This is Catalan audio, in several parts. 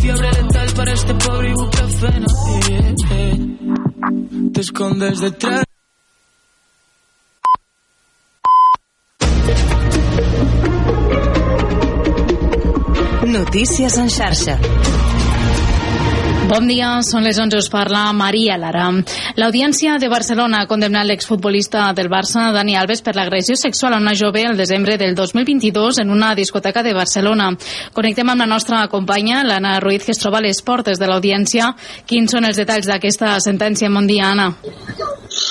fiebre letal para este pobre ibuprofeno. Yeah, yeah. Te escondes detrás. Notícies en xarxa. Bon dia, són les 11, us parla Maria Lara. L'Audiència de Barcelona ha condemnat l'exfutbolista del Barça, Dani Alves, per l'agressió sexual a una jove el desembre del 2022 en una discoteca de Barcelona. Connectem amb la nostra companya, l'Anna Ruiz, que es troba a les portes de l'Audiència. Quins són els detalls d'aquesta sentència? Bon dia, Anna.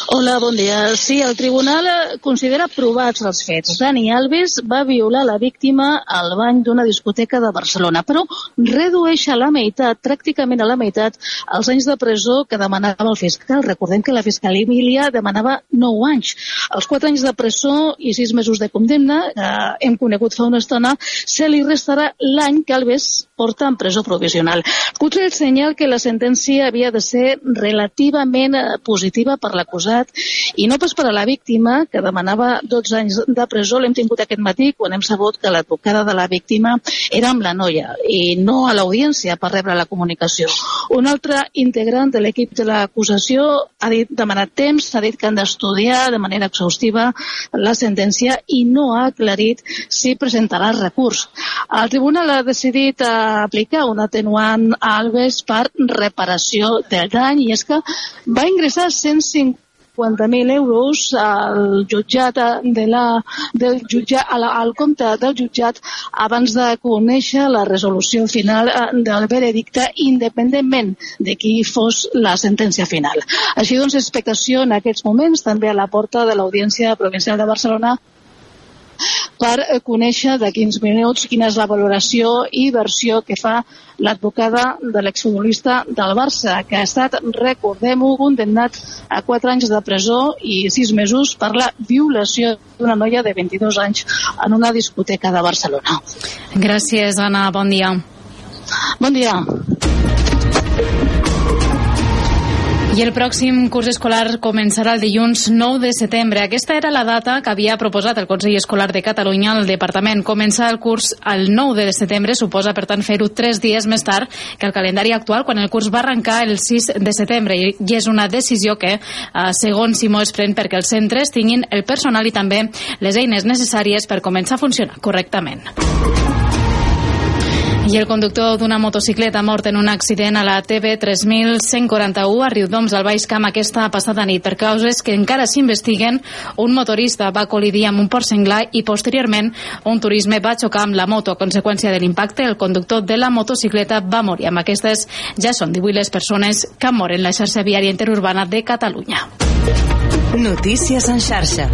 Hola, bon dia. Sí, el tribunal considera provats els fets. Dani Alves va violar la víctima al bany d'una discoteca de Barcelona, però redueix a la meitat, pràcticament a la meitat, els anys de presó que demanava el fiscal. Recordem que la fiscalia Emília demanava 9 anys. Els 4 anys de presó i 6 mesos de condemna, eh, hem conegut fa una estona, se li restarà l'any que Alves porta en presó provisional. Potser el senyal que la sentència havia de ser relativament eh, positiva per l'acusat i no pas per a la víctima, que demanava 12 anys de presó. L'hem tingut aquest matí quan hem sabut que l'advocada de la víctima era amb la noia i no a l'audiència per rebre la comunicació. Un altre integrant de l'equip de l'acusació ha dit, demanat temps, ha dit que han d'estudiar de manera exhaustiva la sentència i no ha aclarit si presentarà recurs. El tribunal ha decidit eh, aplicar un atenuant a Alves per reparació del dany i és que va ingressar 150 50.000 euros al jutjat de la, del jutjat, al compte del jutjat abans de conèixer la resolució final eh, del veredicte independentment de qui fos la sentència final. Així doncs, expectació en aquests moments també a la porta de l'Audiència Provincial de Barcelona per conèixer de quins minuts quina és la valoració i versió que fa l'advocada de l'exfutbolista del Barça, que ha estat, recordem-ho, condemnat a 4 anys de presó i 6 mesos per la violació d'una noia de 22 anys en una discoteca de Barcelona. Gràcies, Anna. Bon dia. Bon dia. I el pròxim curs escolar començarà el dilluns 9 de setembre. Aquesta era la data que havia proposat el Consell Escolar de Catalunya al Departament. Començar el curs el 9 de setembre suposa, per tant, fer-ho tres dies més tard que el calendari actual, quan el curs va arrencar el 6 de setembre. I és una decisió que, eh, segons Simó, es pren perquè els centres tinguin el personal i també les eines necessàries per començar a funcionar correctament. I el conductor d'una motocicleta mort en un accident a la TV 3141 a Riudoms, al Baix Camp, aquesta passada nit. Per causes que encara s'investiguen, un motorista va col·lidir amb un port senglar i posteriorment un turisme va xocar amb la moto. A conseqüència de l'impacte, el conductor de la motocicleta va morir. Amb aquestes ja són 18 les persones que moren en la xarxa viària interurbana de Catalunya. Notícies en xarxa.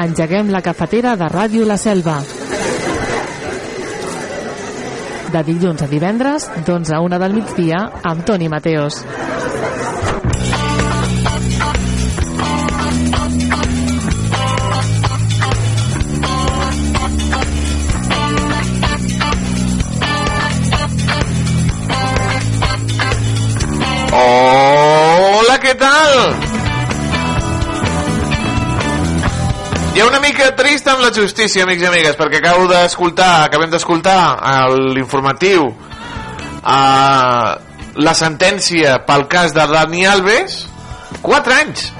Engeguem la cafetera de Ràdio La Selva. De dilluns a divendres, d'11 a 1 del migdia, amb Toni Mateos. Hola, què tal? Ha una mica trist amb la justícia, amics i amigues, perquè acabo d'escoltar, acabem d'escoltar l'informatiu uh, la sentència pel cas de Dani Alves 4 anys.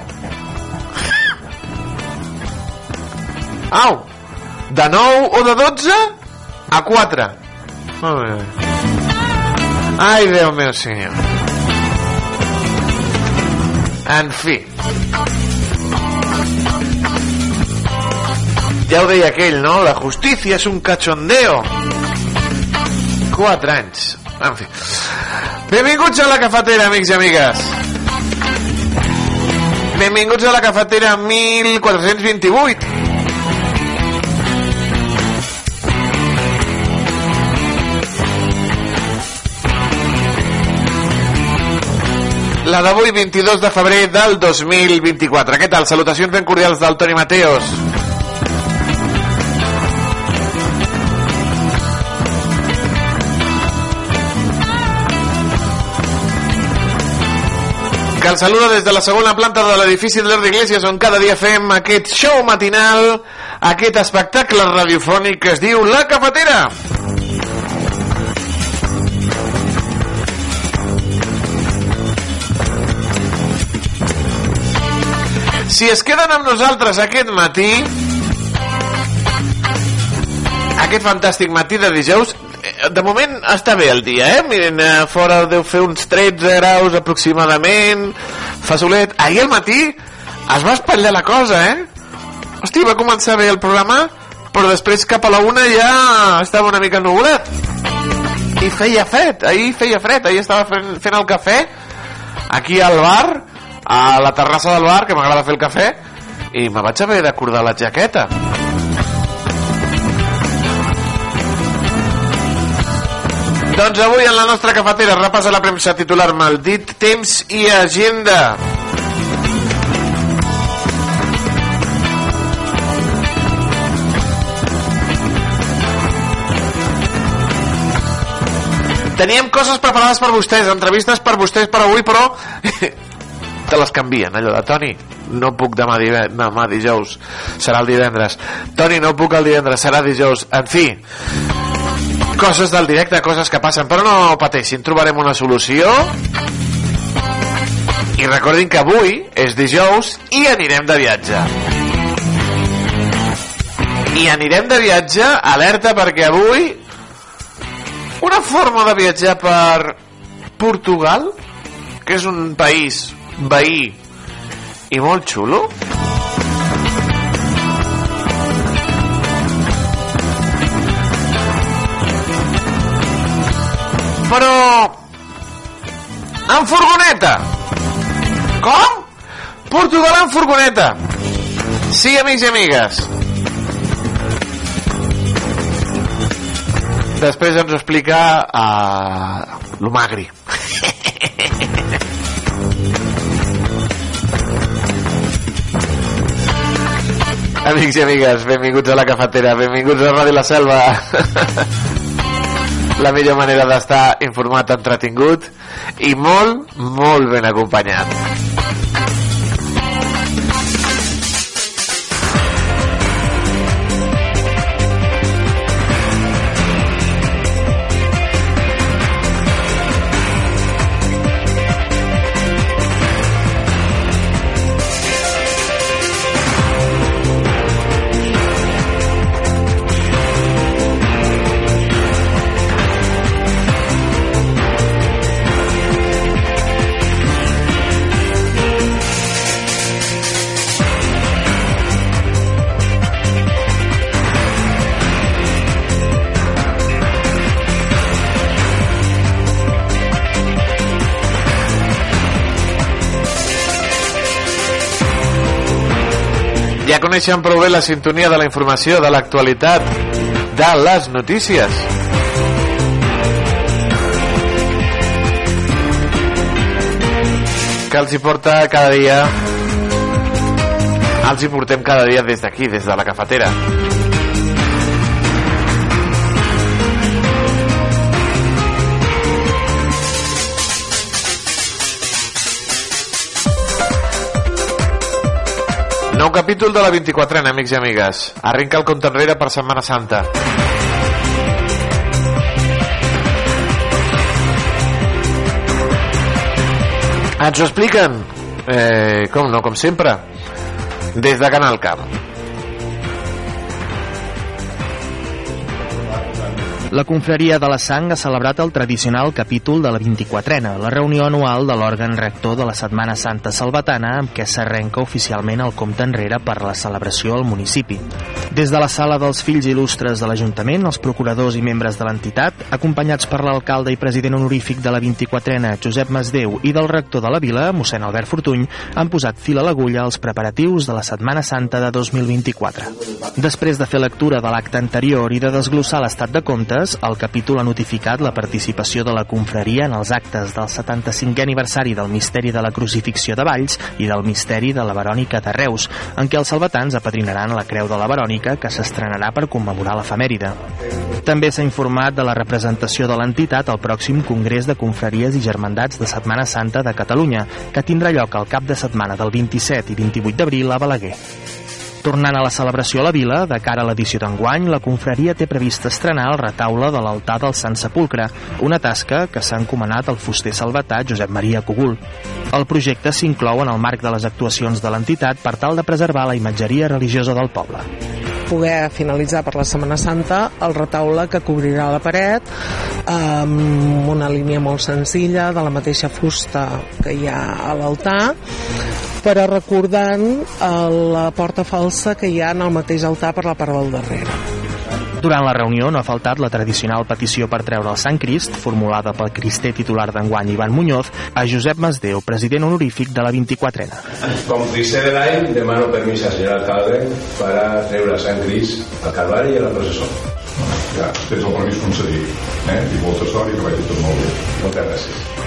Au de 9 o de 12 a 4 ai Déu meu senyor. En fi ja ho deia aquell, no? La justícia és un cachondeo. Quatre anys. En fi. Benvinguts a la cafetera, amics i amigues. Benvinguts a la cafetera 1428. La d'avui, 22 de febrer del 2024. Què tal? Salutacions ben cordials del Toni Mateos. Que el saluda des de la segona planta de l'edifici de l'Art d'Iglésies on cada dia fem aquest show matinal, aquest espectacle radiofònic que es diu La Cafetera. Si es queden amb nosaltres aquest matí, aquest fantàstic matí de dijous, de moment està bé el dia, eh? Miren, eh, fora deu fer uns 13 graus aproximadament, fa solet. Ahir al matí es va espatllar la cosa, eh? Hosti, va començar bé el programa, però després cap a la una ja estava una mica nubulat. I feia fred, ahir feia fred, ahir estava fent, fent el cafè aquí al bar, a la terrassa del bar, que m'agrada fer el cafè, i me vaig haver d'acordar la jaqueta. Doncs avui en la nostra cafetera repassa la premsa titular Maldit temps i agenda. Teníem coses preparades per vostès, entrevistes per vostès per avui, però te les canvien, allò de Toni, no puc demà, dive- demà dijous, serà el divendres. Toni, no puc el divendres, serà dijous. En fi, coses del directe, coses que passen, però no pateixin, trobarem una solució. I recordin que avui és dijous i anirem de viatge. I anirem de viatge, alerta perquè avui una forma de viatjar per Portugal, que és un país veí i molt xulo, però en furgoneta com? Portugal en furgoneta sí amics i amigues després ens explica uh, l'Umagri Amics i amigues, benvinguts a la cafetera, benvinguts a Ràdio La Selva. la millor manera d'estar informat, entretingut i molt, molt ben acompanyat. Coneixen prou bé la sintonia de la informació, de l'actualitat, de les notícies. Que els hi porta cada dia... Els hi portem cada dia des d'aquí, des de la cafetera. Nou capítol de la 24 amics i amigues. Arrenca el compte enrere per Setmana Santa. Ens ho expliquen, eh, com no, com sempre, des de Canal Camp. La confraria de la Sang ha celebrat el tradicional capítol de la 24ena, la reunió anual de l'òrgan rector de la Setmana Santa Salvatana, amb què s'arrenca oficialment el compte enrere per la celebració al municipi. Des de la sala dels fills il·lustres de l'Ajuntament, els procuradors i membres de l'entitat, acompanyats per l'alcalde i president honorífic de la 24ena, Josep Masdeu, i del rector de la vila, mossèn Albert Fortuny, han posat fil a l'agulla als preparatius de la Setmana Santa de 2024. Després de fer lectura de l'acte anterior i de desglossar l'estat de comptes, el capítol ha notificat la participació de la confraria en els actes del 75è aniversari del Misteri de la Crucifixió de Valls i del Misteri de la Verònica de Reus, en què els salvatans apadrinaran la Creu de la Verònica que s'estrenarà per commemorar l'efemèride. També s'ha informat de la representació de l'entitat al pròxim Congrés de Confraries i Germandats de Setmana Santa de Catalunya, que tindrà lloc al cap de setmana del 27 i 28 d'abril a Balaguer. Tornant a la celebració a la vila, de cara a l'edició d'enguany, la confraria té previst estrenar el retaule de l'altar del Sant Sepulcre, una tasca que s'ha encomanat al fuster salvatà Josep Maria Cogul. El projecte s'inclou en el marc de les actuacions de l'entitat per tal de preservar la imatgeria religiosa del poble poder finalitzar per la Setmana Santa el retaule que cobrirà la paret amb una línia molt senzilla de la mateixa fusta que hi ha a l'altar però recordant la porta falsa que hi ha en el mateix altar per la part del darrere. Durant la reunió no ha faltat la tradicional petició per treure el Sant Crist, formulada pel crister titular d'enguany Ivan Muñoz, a Josep Masdeu, president honorífic de la 24ena. Com crister de l'any, demano permís al senyor alcalde per a treure el Sant Crist al Calvari i a la processó. Ja, tens el permís concedit, eh? I molta sort i que vagi tot molt bé. Moltes gràcies.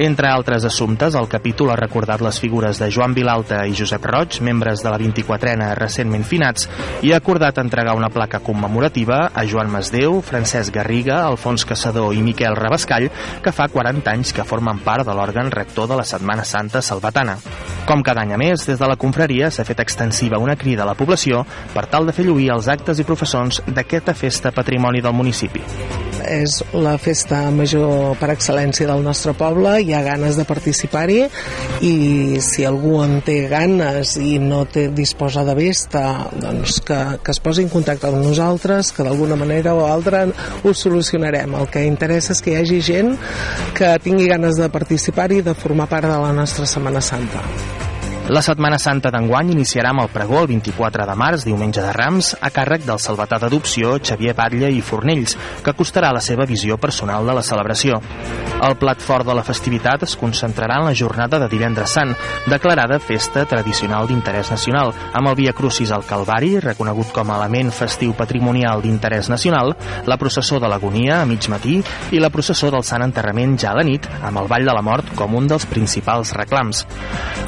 Entre altres assumptes, el capítol ha recordat les figures de Joan Vilalta i Josep Roig, membres de la 24ena recentment finats, i ha acordat entregar una placa commemorativa a Joan Masdeu, Francesc Garriga, Alfons Caçador i Miquel Rabascall, que fa 40 anys que formen part de l'òrgan rector de la Setmana Santa Salvatana. Com cada any a més, des de la confraria s'ha fet extensiva una crida a la població per tal de fer lluir els actes i professons d'aquesta festa patrimoni del municipi. És la festa major per excel·lència del nostre poble hi ha ganes de participar-hi i si algú en té ganes i no té, disposa de vista doncs que, que es posi en contacte amb nosaltres que d'alguna manera o altra ho solucionarem. El que interessa és que hi hagi gent que tingui ganes de participar-hi i de formar part de la nostra Setmana Santa la Setmana Santa d'enguany iniciarà amb el pregó el 24 de març, diumenge de Rams, a càrrec del salvatà d'adopció Xavier Batlle i Fornells, que costarà la seva visió personal de la celebració. El plat fort de la festivitat es concentrarà en la jornada de divendres sant, declarada festa tradicional d'interès nacional, amb el Via Crucis al Calvari, reconegut com a element festiu patrimonial d'interès nacional, la processó de l'agonia a mig matí i la processó del Sant Enterrament ja a la nit, amb el Ball de la Mort com un dels principals reclams.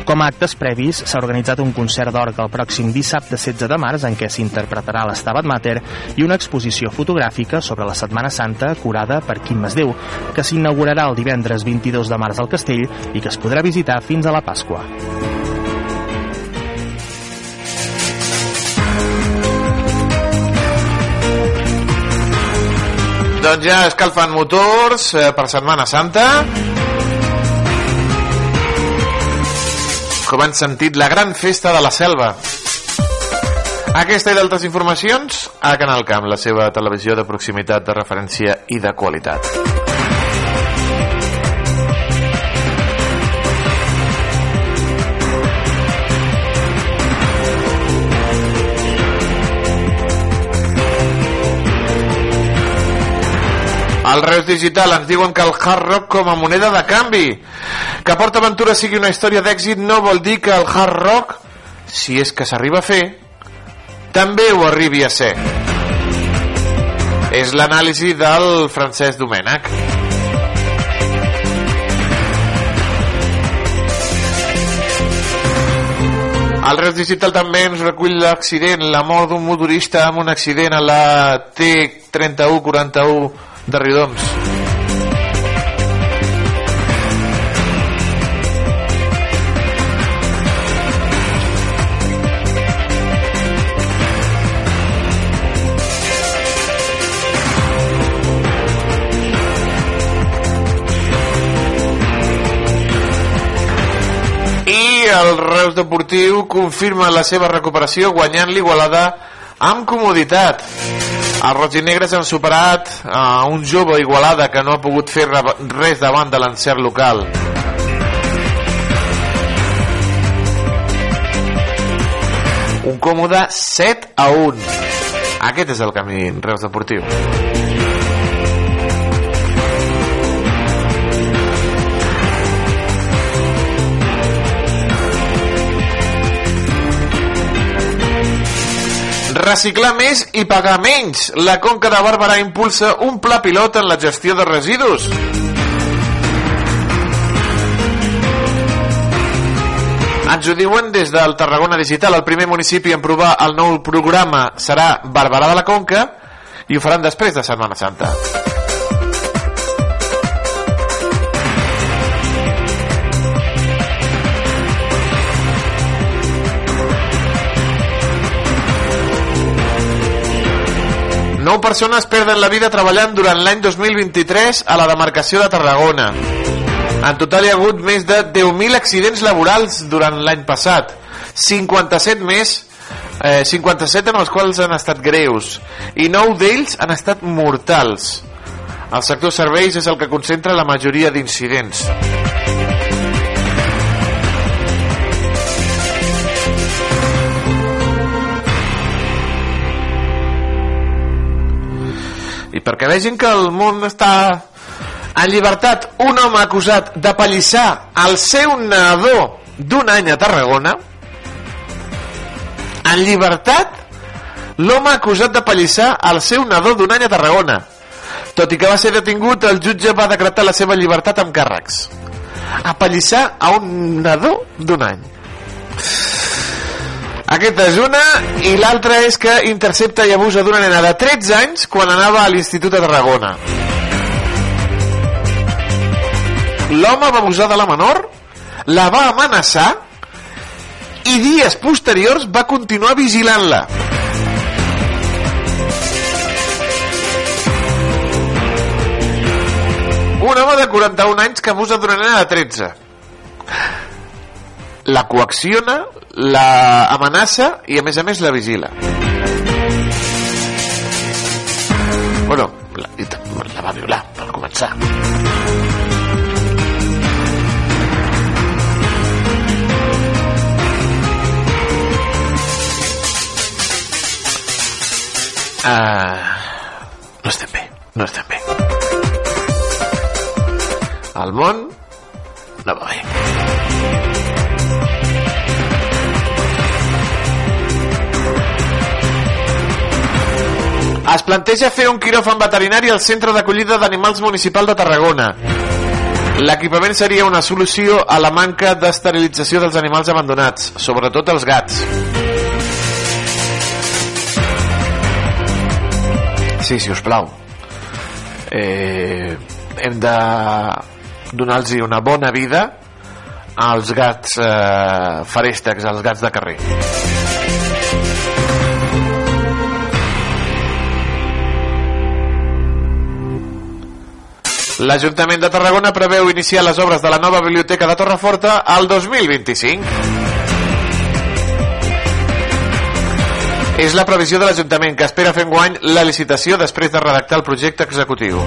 Com a actes previs, s'ha organitzat un concert d'orga el pròxim dissabte 16 de març en què s'interpretarà l'Estabat Mater i una exposició fotogràfica sobre la Setmana Santa curada per Quim Masdeu, que s'inaugurarà el divendres 22 de març al Castell i que es podrà visitar fins a la Pasqua. Doncs ja escalfant motors eh, per Setmana Santa. Com han sentit la gran festa de la selva. Aquesta i d'altres informacions a Canal Camp, la seva televisió de proximitat, de referència i de qualitat. Al Reus Digital ens diuen que el hard rock com a moneda de canvi. Que Port Aventura sigui una història d'èxit no vol dir que el hard rock, si és que s'arriba a fer, també ho arribi a ser. És l'anàlisi del Francesc Domènech. El Reus Digital també ens recull l'accident, la mort d'un motorista amb un accident a la T3141 de Riudoms. El Reus Deportiu confirma la seva recuperació guanyant l'Igualada amb comoditat. Els roginegres han superat a un jove Igualada que no ha pogut fer res davant de l'encert local. Un còmode 7 a 1. Aquest és el camí Reus Deportiu. Reciclar més i pagar menys. La Conca de Barberà impulsa un pla pilot en la gestió de residus. Ens ho diuen des del Tarragona Digital. El primer municipi en provar el nou programa serà Barberà de la Conca i ho faran després de Setmana Santa. Persones perden la vida treballant durant l'any 2023 a la demarcació de Tarragona. En total hi ha hagut més de 10.000 accidents laborals durant l'any passat. 57 més, eh, 57 en els quals han estat greus i 9 d'ells han estat mortals. El sector serveis és el que concentra la majoria d'incidents. I perquè vegin que el món està en llibertat, un home acusat de pallissar el seu nadó d'un any a Tarragona, en llibertat, l'home acusat de pallissar el seu nadó d'un any a Tarragona. Tot i que va ser detingut, el jutge va decretar la seva llibertat amb càrrecs. A pallissar a un nadó d'un any. Aquesta és una, i l'altra és que intercepta i abusa d'una nena de 13 anys quan anava a l'Institut de Tarragona. L'home va abusar de la menor, la va amenaçar i dies posteriors va continuar vigilant-la. Un home de 41 anys que abusa d'una nena de 13 la coacciona, la amenaça i a més a més la vigila. Bueno, la, la va violar, per començar. Uh, no estem bé, no estem bé. El món no va bé. Es planteja fer un quiròfan veterinari al Centre d'Acollida d'Animals Municipal de Tarragona. L'equipament seria una solució a la manca d'esterilització dels animals abandonats, sobretot els gats. Sí, si us plau. Eh, hem de donar-los una bona vida als gats eh, farèstecs, als gats de carrer. L'Ajuntament de Tarragona preveu iniciar les obres de la nova biblioteca de Torreforta al 2025. És la previsió de l'Ajuntament que espera fer enguany la licitació després de redactar el projecte executiu.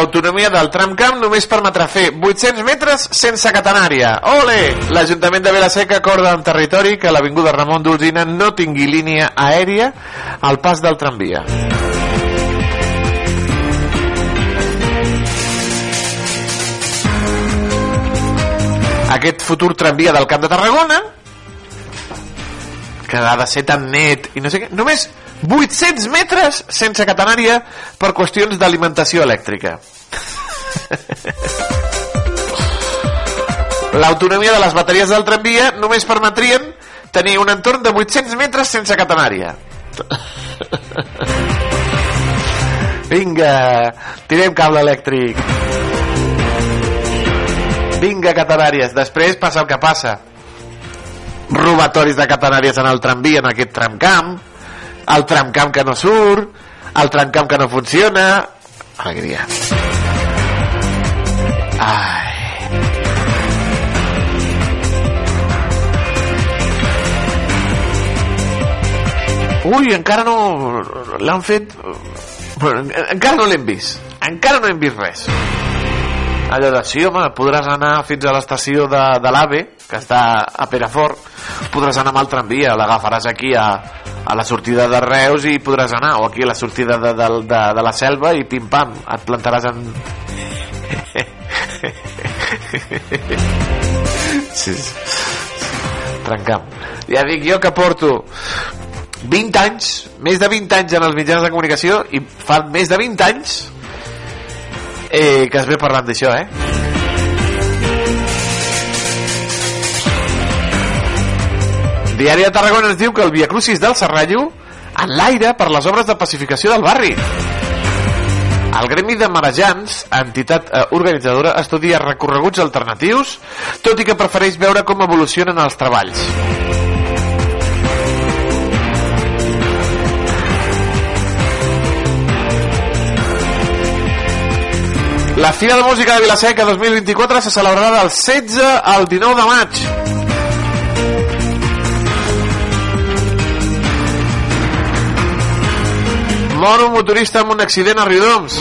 L'autonomia del tramcamp només permetrà fer 800 metres sense catenària. Ole! L'Ajuntament de Vilaseca acorda amb territori que l'Avinguda Ramon d'Olzina no tingui línia aèria al pas del tramvia. Aquest futur tramvia del Camp de Tarragona que ha de ser tan net i no sé què, només 800 metres sense catenària per qüestions d'alimentació elèctrica. L'autonomia de les bateries del tramvia només permetrien tenir un entorn de 800 metres sense catenària. Vinga, tirem cable elèctric. Vinga, catenàries. Després passa el que passa. Robatoris de catenàries en el tramvia, en aquest tramcamp el tramcamp que no surt, el tramcamp que no funciona... Alegria. Ai. Ui, encara no... L'han fet... Encara no l'hem vist. Encara no hem vist res. Allò de, sí, home, podràs anar fins a l'estació de, de l'AVE, que està a Perafort, podràs anar amb el tramvia, l'agafaràs aquí a, a la sortida de Reus i podràs anar, o aquí a la sortida de, de, de, de la selva i pim-pam, et plantaràs en, sí, sí. Trencam. Ja dic jo que porto 20 anys, més de 20 anys en els mitjans de comunicació i fa més de 20 anys eh, que es ve parlant d'això, eh? Diari de Tarragona ens diu que el Via Crucis del Serrallo en l'aire per les obres de pacificació del barri. El Gremi de Marejans, entitat eh, organitzadora, estudia recorreguts alternatius, tot i que prefereix veure com evolucionen els treballs. La Fira de Música de Vilaseca 2024 se celebrarà del 16 al 19 de maig. Mor un motorista amb un accident a Riudoms.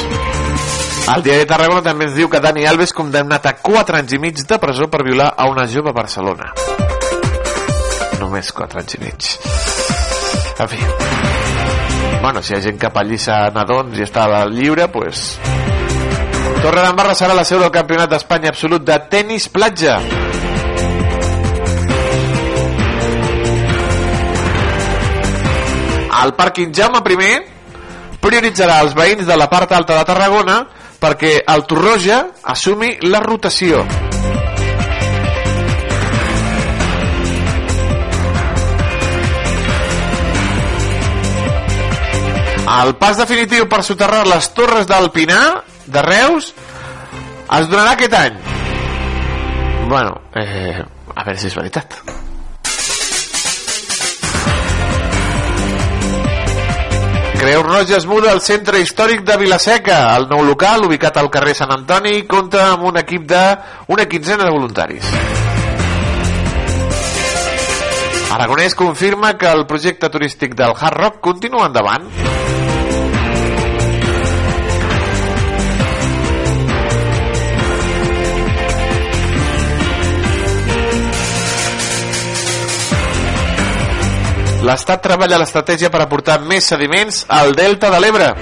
El diari de Tarragona també ens diu que Dani Alves condemnat a 4 anys i mig de presó per violar a una jove a Barcelona. Només 4 anys i mig. En fi. Bueno, si hi ha gent que pallissa nadons i està lliure, doncs... Pues... Torredembarra serà la seu del Campionat d'Espanya absolut de tennis platja. El pàrquing Jaume I prioritzarà els veïns de la part alta de Tarragona perquè el Torroja assumi la rotació. El pas definitiu per soterrar les torres del Pinar de Reus es donarà aquest any. Bueno, eh, a veure si és veritat. Creu Roja es muda al centre històric de Vilaseca. El nou local, ubicat al carrer Sant Antoni, compta amb un equip de una quinzena de voluntaris. Aragonès confirma que el projecte turístic del Hard Rock continua endavant. l'Estat treballa l'estratègia per aportar més sediments al Delta de l'Ebre.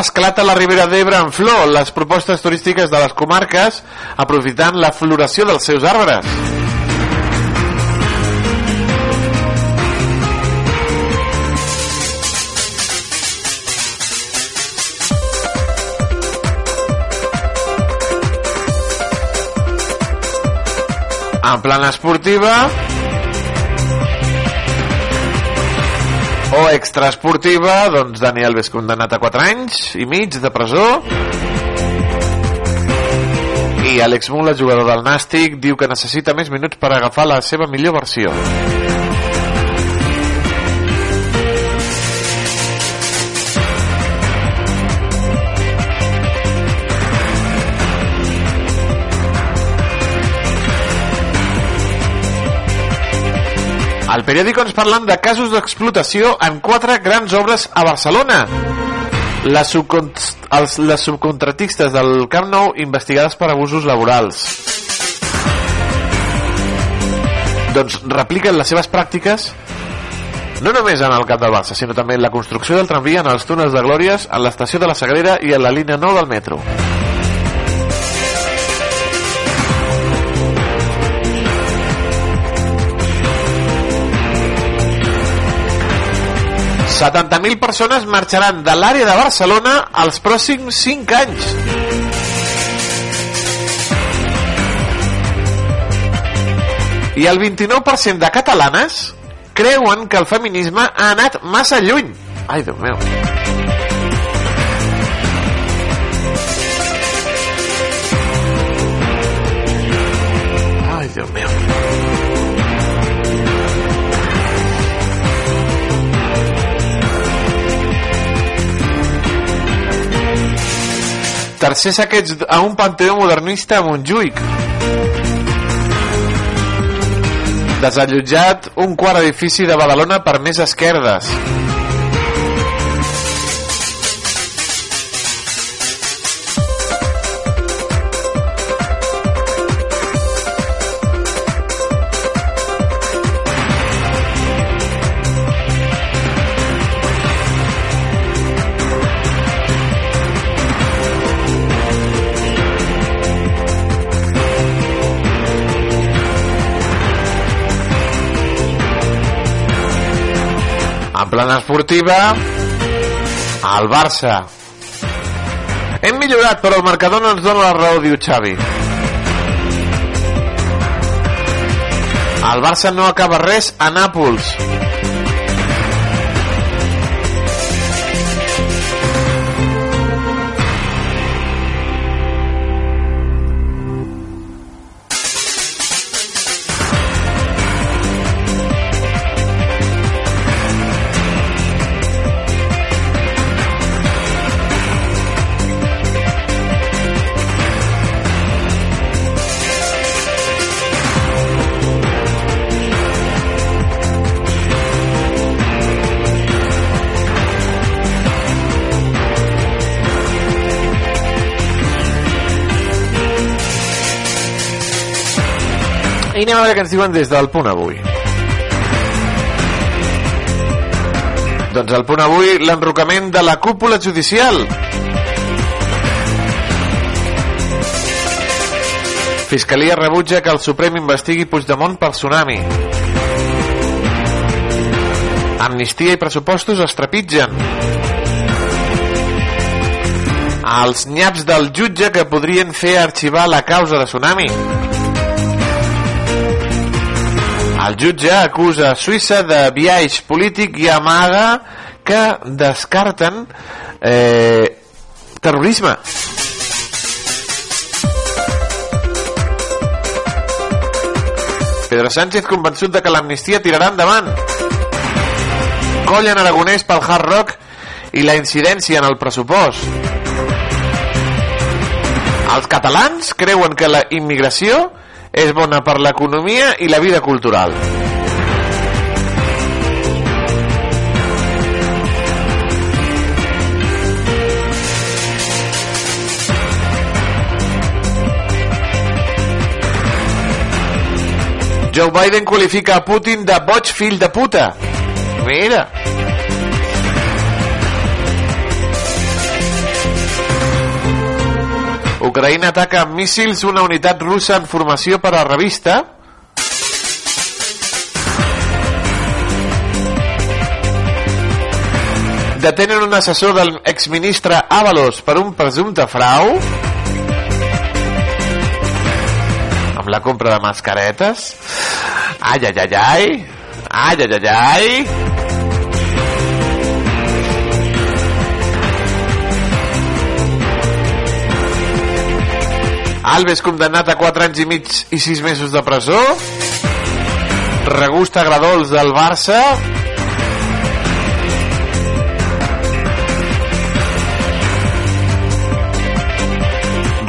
Esclata la Ribera d'Ebre en flor les propostes turístiques de les comarques aprofitant la floració dels seus arbres. En plana esportiva, o extraesportiva, doncs Dani Alves condemnat a 4 anys i mig de presó i Àlex Mula, jugador del Nàstic, diu que necessita més minuts per agafar la seva millor versió. Al periòdico ens parlen de casos d'explotació en quatre grans obres a Barcelona. Les, subcont els, les subcontratistes del Camp Nou investigades per abusos laborals. Doncs repliquen les seves pràctiques no només en el Camp del Barça, sinó també en la construcció del tramvia en els túnels de Glòries, en l'estació de la Sagrera i en la línia 9 del metro. 70.000 persones marxaran de l'àrea de Barcelona els pròxims 5 anys. I el 29% de catalanes creuen que el feminisme ha anat massa lluny. Ai, Déu meu. Tercer saqueig a un panteó modernista a Montjuïc. Desallotjat un quart edifici de Badalona per més esquerdes. Plana esportiva, el Barça. Hem millorat, però el marcador no ens dona la raó, diu Xavi. El Barça no acaba res a Nàpols. I anem a veure què ens diuen des del punt avui. Doncs el punt avui, l'enrocament de la cúpula judicial. Fiscalia rebutja que el Suprem investigui Puigdemont pel tsunami. Amnistia i pressupostos es trepitgen. Els nyaps del jutge que podrien fer arxivar la causa de tsunami. El jutge acusa Suïssa de viatge polític i amaga que descarten eh, terrorisme. Pedro Sánchez convençut de que l'amnistia tirarà endavant. Coll en Aragonès pel Hard Rock i la incidència en el pressupost. Els catalans creuen que la immigració és bona per l'economia i la vida cultural. Joe Biden qualifica a Putin de boig fill de puta. Mira. Ucraïna ataca amb míssils una unitat russa en formació per a revista. Detenen un assessor del exministre Avalos per un presumpte frau. Amb la compra de mascaretes. Ai, ai, ai, ai. Ai, ai, ai, ai. Alves condemnat a 4 anys i mig i 6 mesos de presó. Regusta Gradols del Barça.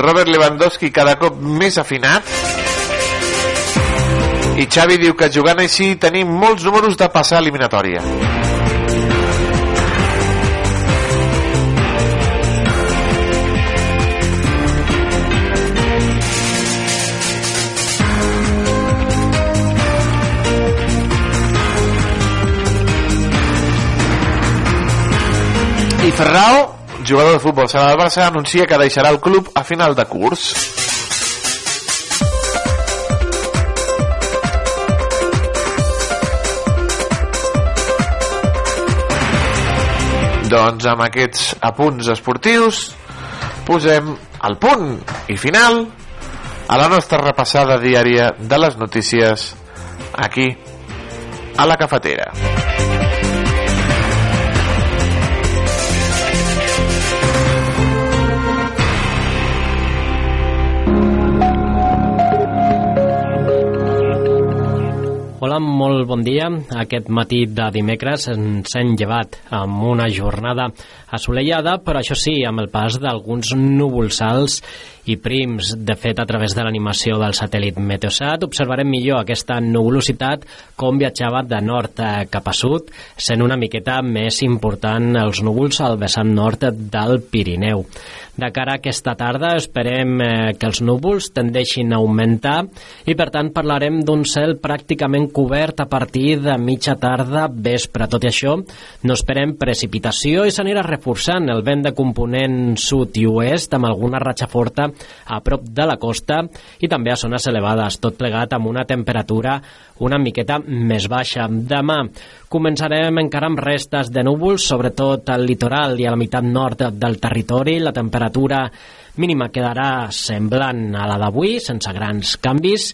Robert Lewandowski cada cop més afinat. I Xavi diu que jugant així tenim molts números de passar eliminatòria. Ferrao, jugador de futbol sala del Barça, anuncia que deixarà el club a final de curs. Doncs amb aquests apunts esportius posem el punt i final a la nostra repassada diària de les notícies aquí a la cafetera. Hola, molt bon dia. Aquest matí de dimecres ens hem llevat amb una jornada assolellada, però això sí, amb el pas d'alguns núvols i prims. De fet, a través de l'animació del satèl·lit Meteosat observarem millor aquesta nuvolositat com viatjava de nord cap a sud, sent una miqueta més important els núvols al vessant nord del Pirineu. De cara a aquesta tarda esperem eh, que els núvols tendeixin a augmentar i per tant parlarem d'un cel pràcticament cobert a partir de mitja tarda vespre. Tot i això, no esperem precipitació i s'anirà reforçant el vent de component sud i oest amb alguna ratxa forta a prop de la costa i també a zones elevades, tot plegat amb una temperatura una miqueta més baixa. Demà començarem encara amb restes de núvols, sobretot al litoral i a la meitat nord del territori. La temperatura mínima quedarà semblant a la d'avui, sense grans canvis,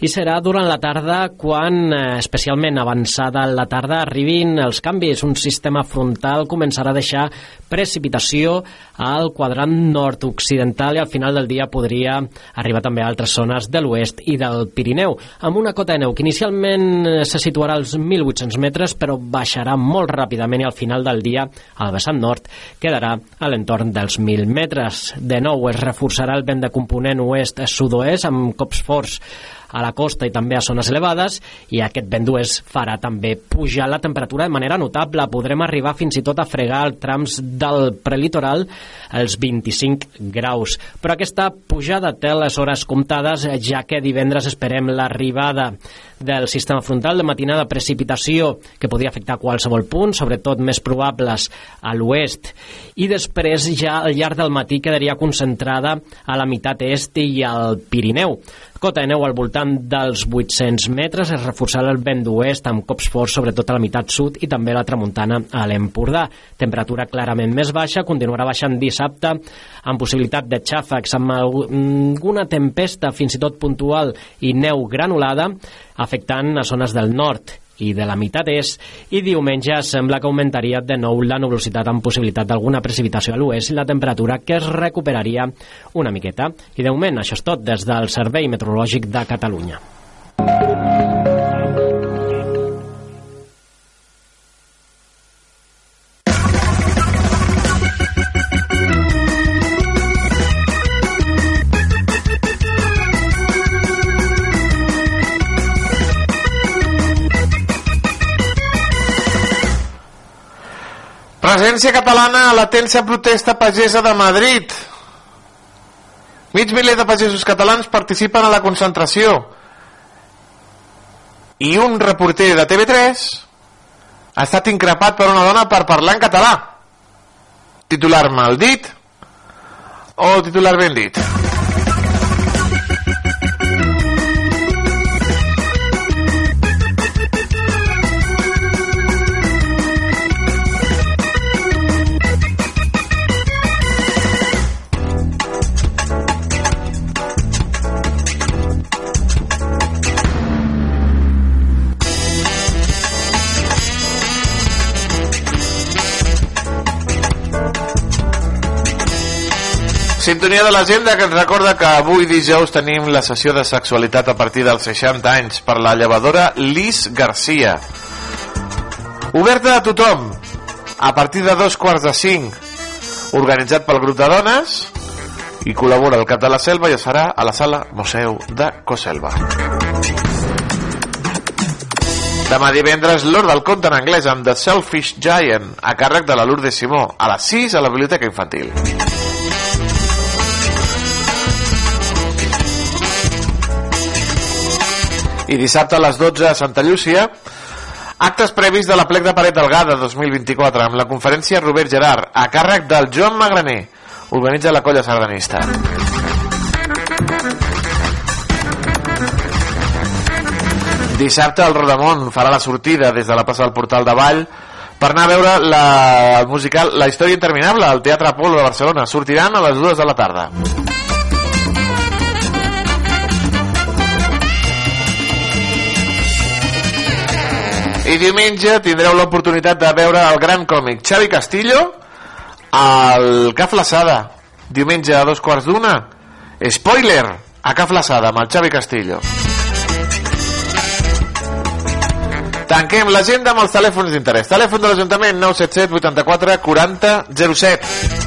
i serà durant la tarda quan, eh, especialment avançada la tarda, arribin els canvis. Un sistema frontal començarà a deixar precipitació al quadrant nord-occidental i al final del dia podria arribar també a altres zones de l'oest i del Pirineu, amb una cota de neu que inicialment eh, se situarà als 1.800 metres, però baixarà molt ràpidament i al final del dia al vessant nord quedarà a l'entorn dels 1.000 metres. De nou es reforçarà el vent de component oest-sud-oest amb cops forts a la costa i també a zones elevades i aquest vent d'oest farà també pujar la temperatura de manera notable. Podrem arribar fins i tot a fregar els trams del prelitoral els 25 graus. Però aquesta pujada té les hores comptades ja que divendres esperem l'arribada del sistema frontal de matinada precipitació que podria afectar qualsevol punt, sobretot més probables a l'oest i després ja al llarg del matí quedaria concentrada a la meitat est i al Pirineu. Cota de neu al voltant dels 800 metres, es reforçarà el vent d'oest amb cops forts sobretot a la meitat sud i també a la tramuntana a l'Empordà. Temperatura clarament més baixa, continuarà baixant dissabte amb possibilitat de xàfecs, amb alguna tempesta fins i tot puntual i neu granulada afectant a zones del nord i de la meitat és, i diumenge sembla que augmentaria de nou la nuvolositat amb possibilitat d'alguna precipitació a l'oest i la temperatura que es recuperaria una miqueta. I de moment, això és tot des del Servei Meteorològic de Catalunya. Presència catalana a la tensa protesta pagesa de Madrid. Mig miler de pagesos catalans participen a la concentració. I un reporter de TV3 ha estat increpat per una dona per parlar en català. Titular mal dit o titular ben dit? Sintonia de l'agenda que ens recorda que avui dijous tenim la sessió de sexualitat a partir dels 60 anys per la llevadora Lis Garcia. Oberta a tothom, a partir de dos quarts de cinc, organitzat pel grup de dones i col·labora el Cap de la Selva i es farà a la sala Museu de Coselva. Demà divendres, l'Hora del conte en anglès amb The Selfish Giant, a càrrec de la Lourdes Simó, a les 6 a la Biblioteca Infantil. I dissabte a les 12 a Santa Llúcia. Actes previs de la plec de Paret Delgada 2024 amb la conferència Robert Gerard a càrrec del Joan Magraner. Organitza la colla sardanista. Dissabte el Rodamont farà la sortida des de la plaça del Portal de Vall per anar a veure la, el musical La història interminable al Teatre Apolo de Barcelona. Sortiran a les 2 de la tarda i diumenge tindreu l'oportunitat de veure el gran còmic Xavi Castillo al Ca Flaçada diumenge a dos quarts d'una. Spoiler a Ca Flaçada amb el Xavi Castillo. Tanquem l'agenda amb els telèfons d'interès. Telèfon de l'Ajuntament 977 84 40 07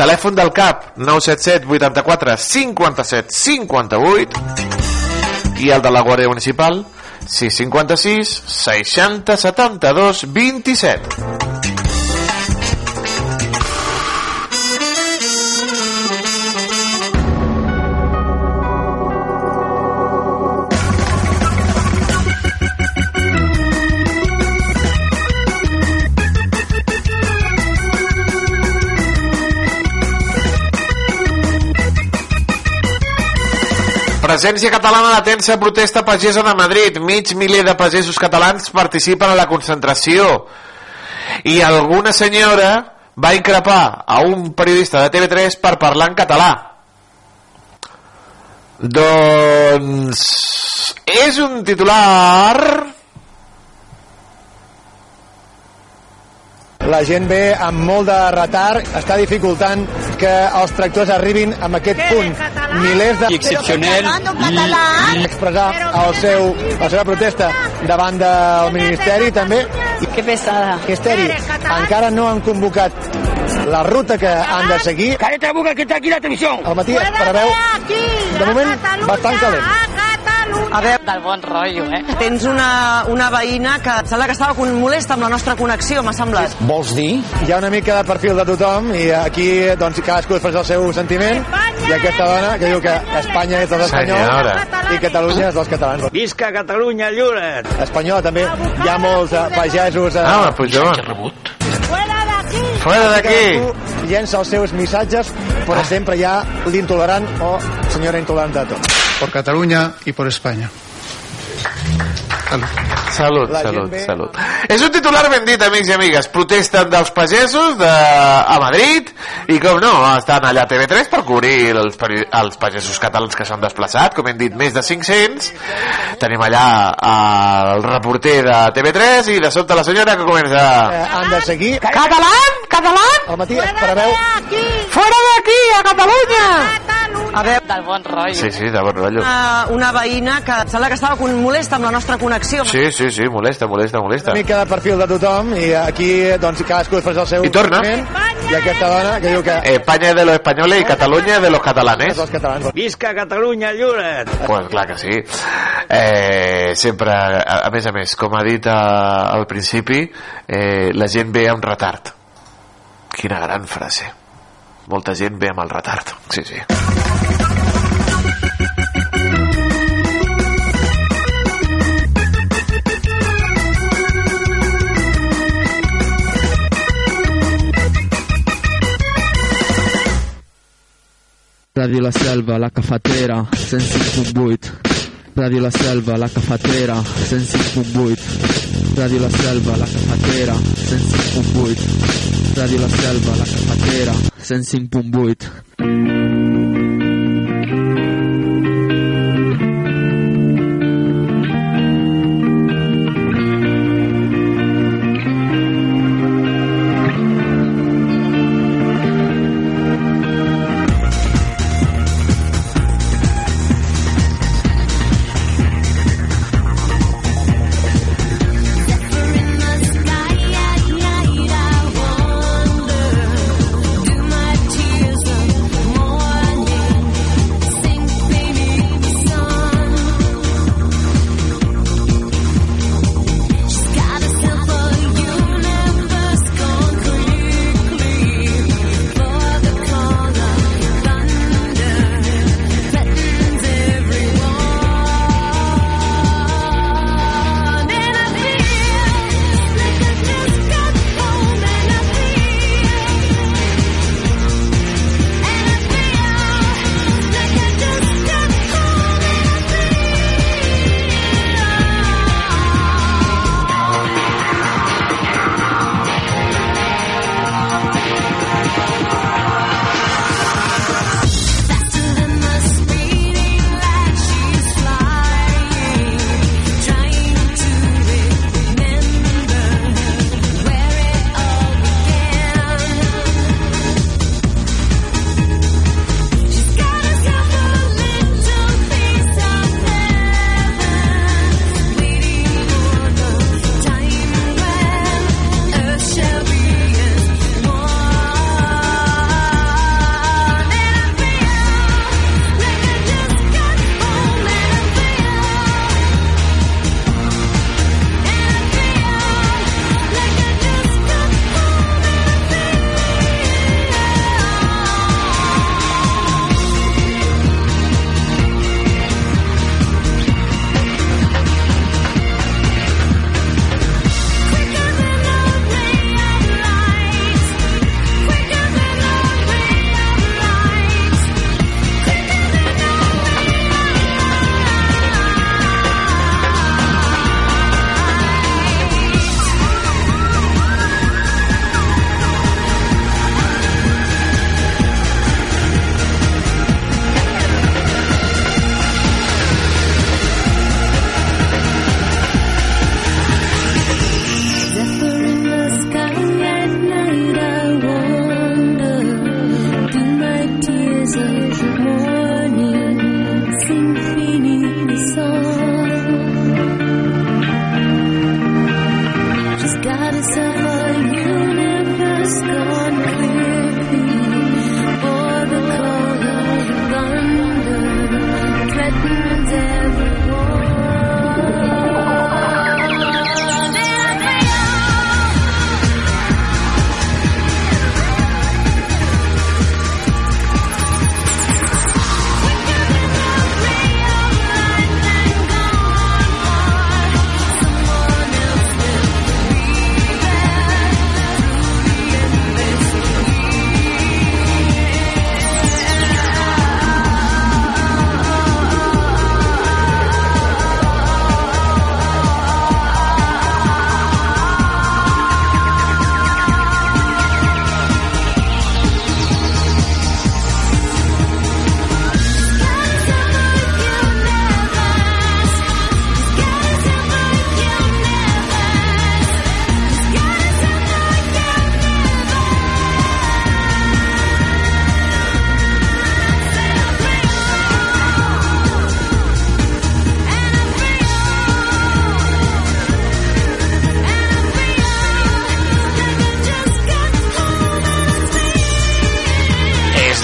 telèfon del CAP 977 84 57 58 i el de la Guàrdia Municipal 656 60 72 27 Presència catalana la tensa protesta pagesa de Madrid. Mig miler de pagesos catalans participen a la concentració. I alguna senyora va increpar a un periodista de TV3 per parlar en català. Doncs... És un titular... La gent ve amb molt de retard, està dificultant que els tractors arribin a aquest punt. Milers de... I excepcional. I expressar el seu, la seva protesta davant del Ministeri també. Que pesada. Ministeri encara no han convocat la ruta que han de seguir. Cállate la boca que está aquí la televisión. El matí preveu, de moment, bastant calent. A veure, del bon rotllo, eh? Tens una, una veïna que sembla que estava con- molesta amb la nostra connexió, m'ha semblat. Vols dir? Hi ha una mica de perfil de tothom i aquí doncs, cadascú expressa el seu sentiment i aquesta dona que diu que Espanya és dels espanyols Senyora. i Catalunya és dels catalans. Visca Catalunya lliure. Espanyola també, hi ha molts eh, pagesos... Eh, Ah, home, Pujol. Fora d'aquí! Cadascú llença els seus missatges, però sempre hi ha l'intolerant o senyora intolerant de tot. Por Cataluña y por España. Salut, La salut, ve- salut. És un titular ben dit, amics i amigues. Protesten dels pagesos de... a Madrid i, com no, estan allà a TV3 per cobrir els, peri- els pagesos catalans que s'han desplaçat, com hem dit, més de 500. Tenim allà eh, el reporter de TV3 i de sobte la senyora que comença... Eh, han de seguir... Català? Català? Al matí preveu... Fora d'aquí, a Catalunya! A veure, del bon rotllo. Sí, sí, de bon rotllo. Una, una veïna que sembla que estava con- molesta amb la nostra connexió. Sí, sí, sí, molesta, molesta, molesta. Una mica de perfil de tothom i aquí doncs, cadascú expressa el seu I torna. i aquesta dona que diu que España de los españoles y Cataluña de los catalanes. els catalans Visca Catalunya lliure. Pues clar que sí. Eh, sempre, a, a més a més, com ha dit a, al principi, eh, la gent ve amb retard. Quina gran frase. Molta gent ve amb el retard. Sí, sí. Ràdio La Selva, la cafetera, 105.8. Ràdio La Selva, la cafetera, 105.8. Ràdio La Selva, la cafetera, 105.8. Ràdio La Selva, la cafetera, 105.8.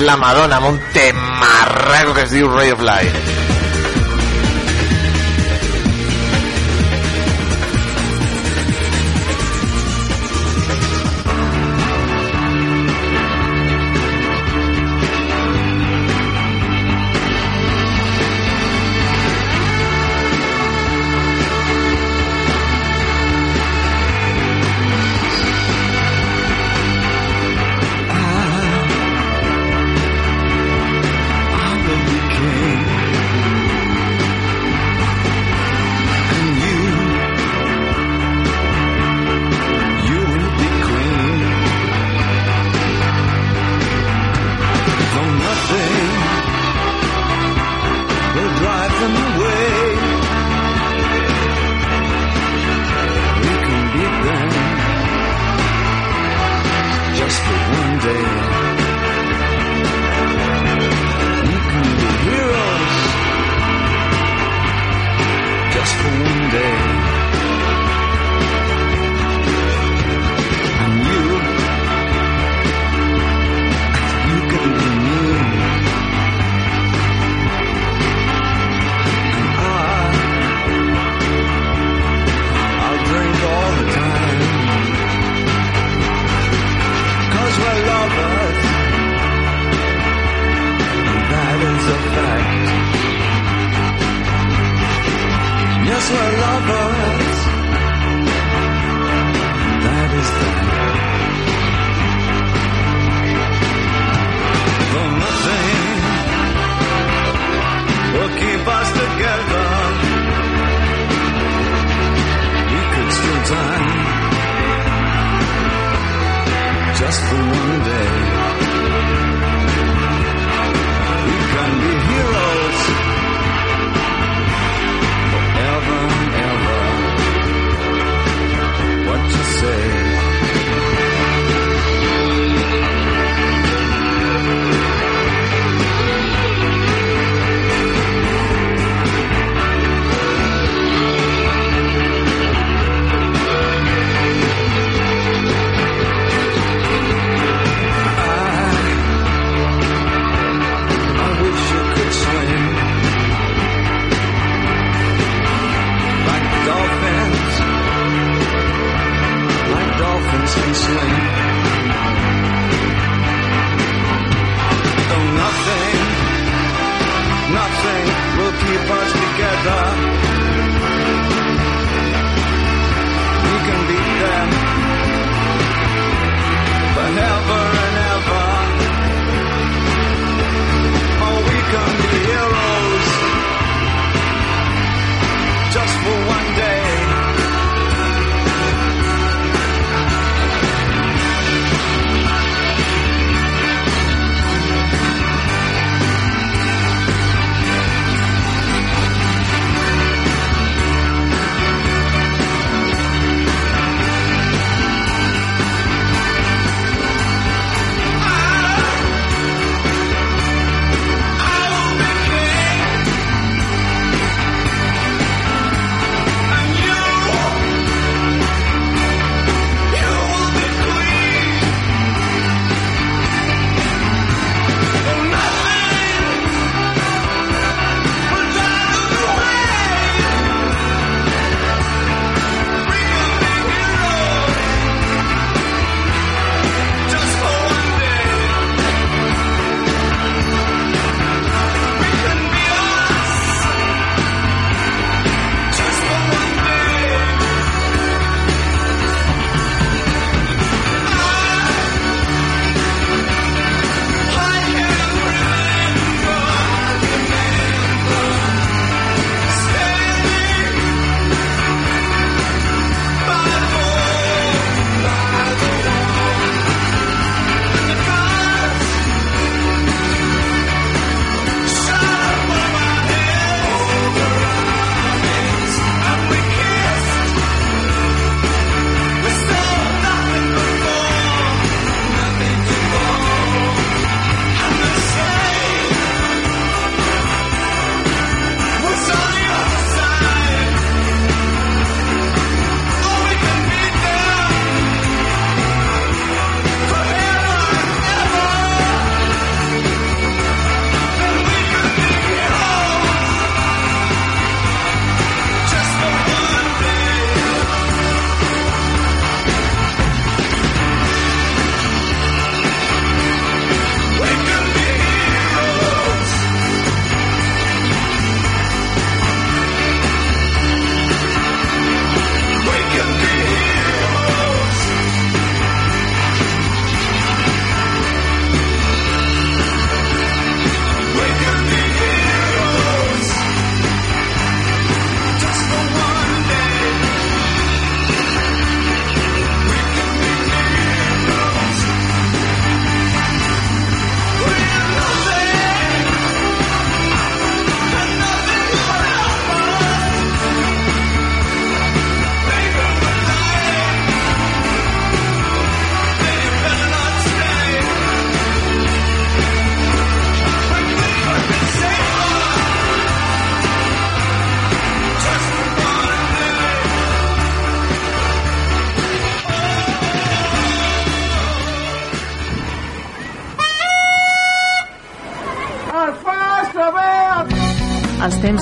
la Madonna amb un temarraco que es diu Ray of Light.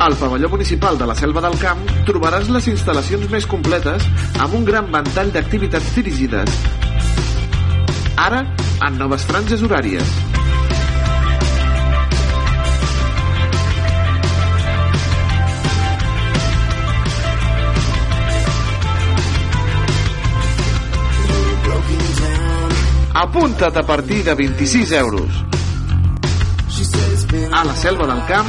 Al pavelló municipal de la Selva del Camp trobaràs les instal·lacions més completes amb un gran ventall d'activitats dirigides. Ara, en noves franges horàries. Apunta't a partir de 26 euros. A la Selva del Camp,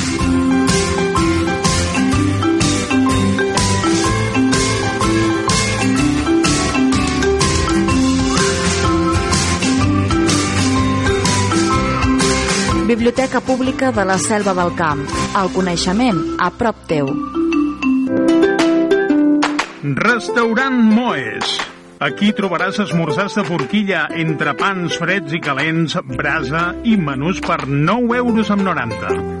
Biblioteca Pública de la Selva del Camp. El coneixement a prop teu. Restaurant Moes. Aquí trobaràs esmorzars de forquilla entre pans freds i calents, brasa i menús per 9 euros amb 90.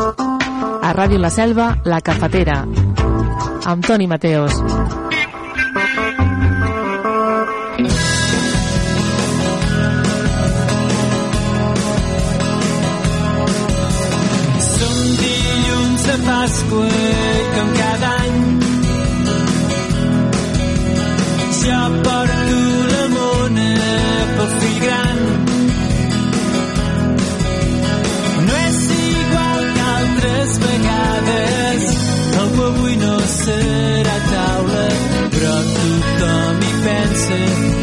A Ràdio La Selva, La Cafetera, amb Toni Mateos. Som dilluns de Pasqua pensa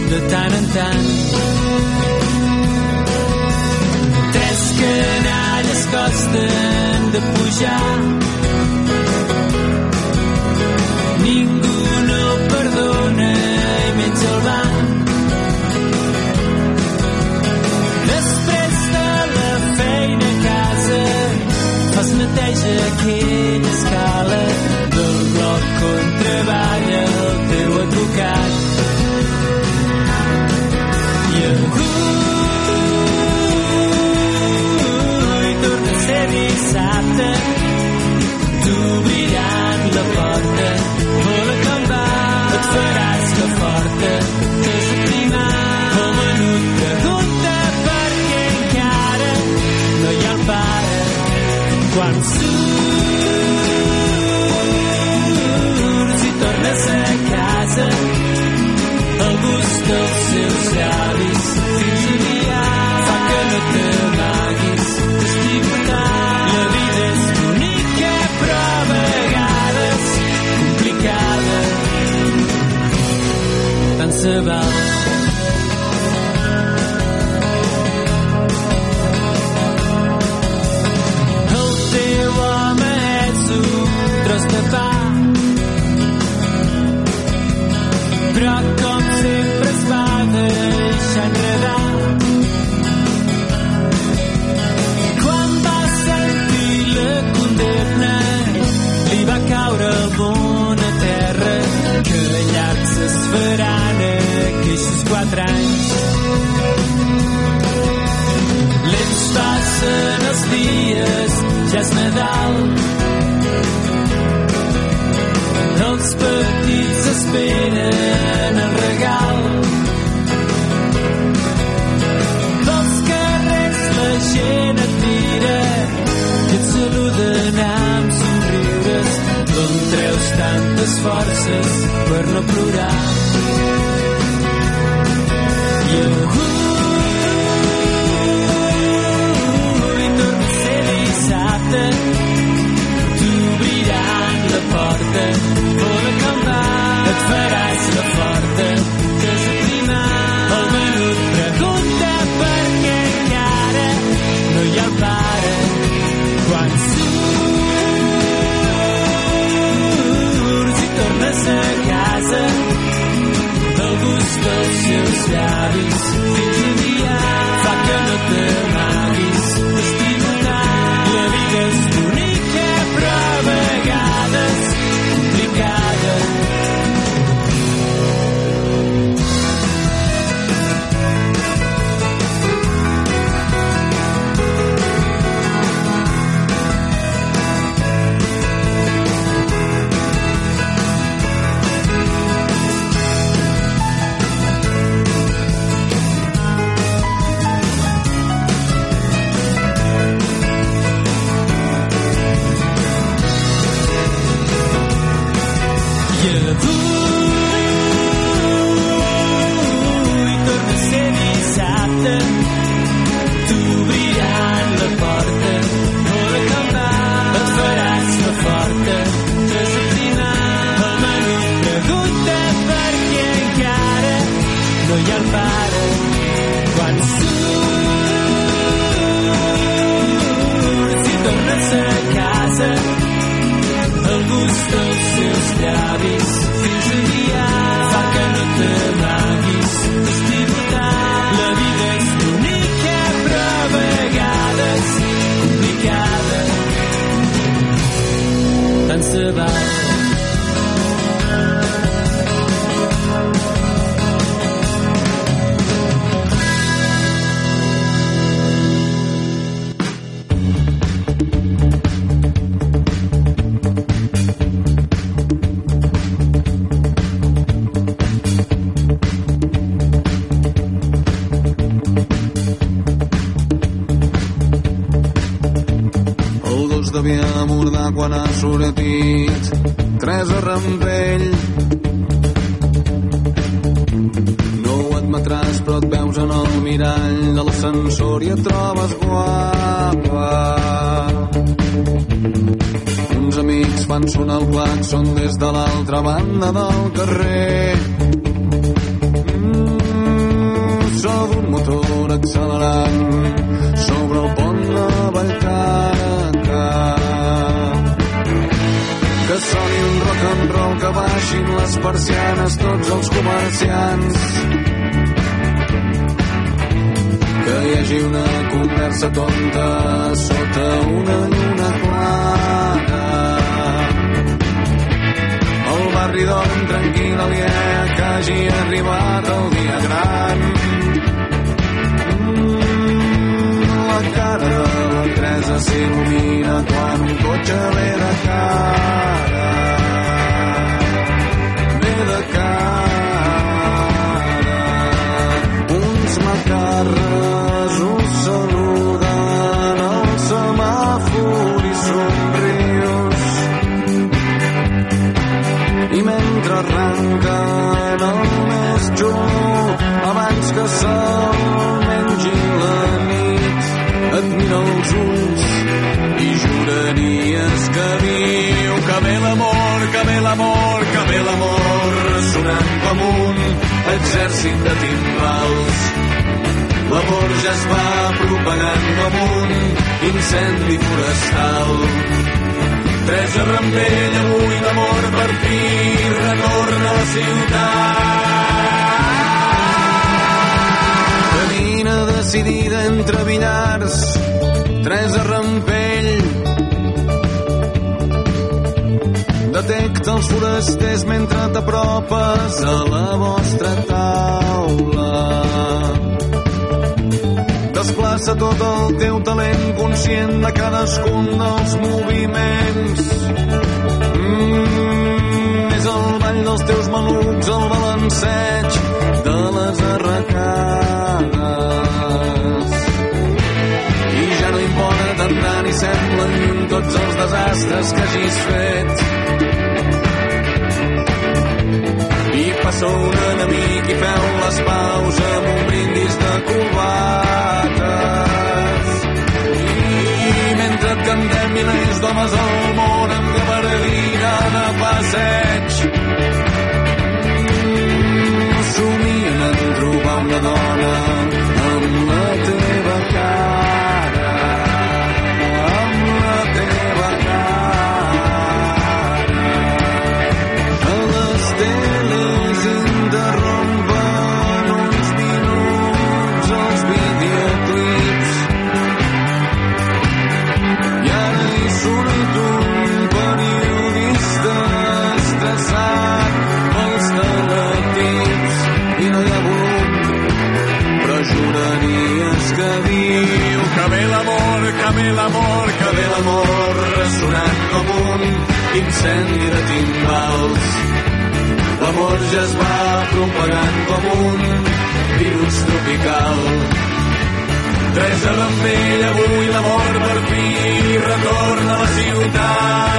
de tant en tant. Tres canalles costen de pujar. Ningú no perdona i menys el banc. Després de la feina a casa fas neteja aquella escala quan quan ha sortit tres a rampell. No ho admetràs, però et veus en el mirall de l'ascensor i et trobes guapa. Uns amics fan sonar el claxon des de l'altra banda del carrer. Mm, so d'un motor accelerant sobre el pont de soni un rock and roll, que baixin les persianes tots els comerciants. Que hi hagi una conversa tonta sota una lluna clara. El barri dorm tranquil aliè que hagi arribat el dia gran. Teresa s'il·lumina quan un cotxe ve de cara. Ve de cara. Uns macarres us saluden al semàfor i somrius. I mentre arranquen el més xulo abans que se'l mira els ulls i juraries que viu que ve l'amor, que ve l'amor, que ve l'amor sonant com un exèrcit de timbals l'amor ja es va propagant com un incendi forestal. Teresa Rampell avui l'amor per fi retorna a la ciutat decidida entre billars Teresa Rampell. Detecta els forasters mentre t'apropes a la vostra taula. Desplaça tot el teu talent conscient de cadascun dels moviments. Mm, és el els malucs al balanceig de les arracades. Tant ni semblen tots els desastres que hagis fet. I passa un enemic i feu les paus amb un brindis de covates. I mentre et cantem milers d'homes al món amb gabardina de passeig, somien en trobar una dona incendi de timbals l'amor ja es va propagant com un virus tropical Tres a l'envell, avui l'amor per fi retorna a la ciutat.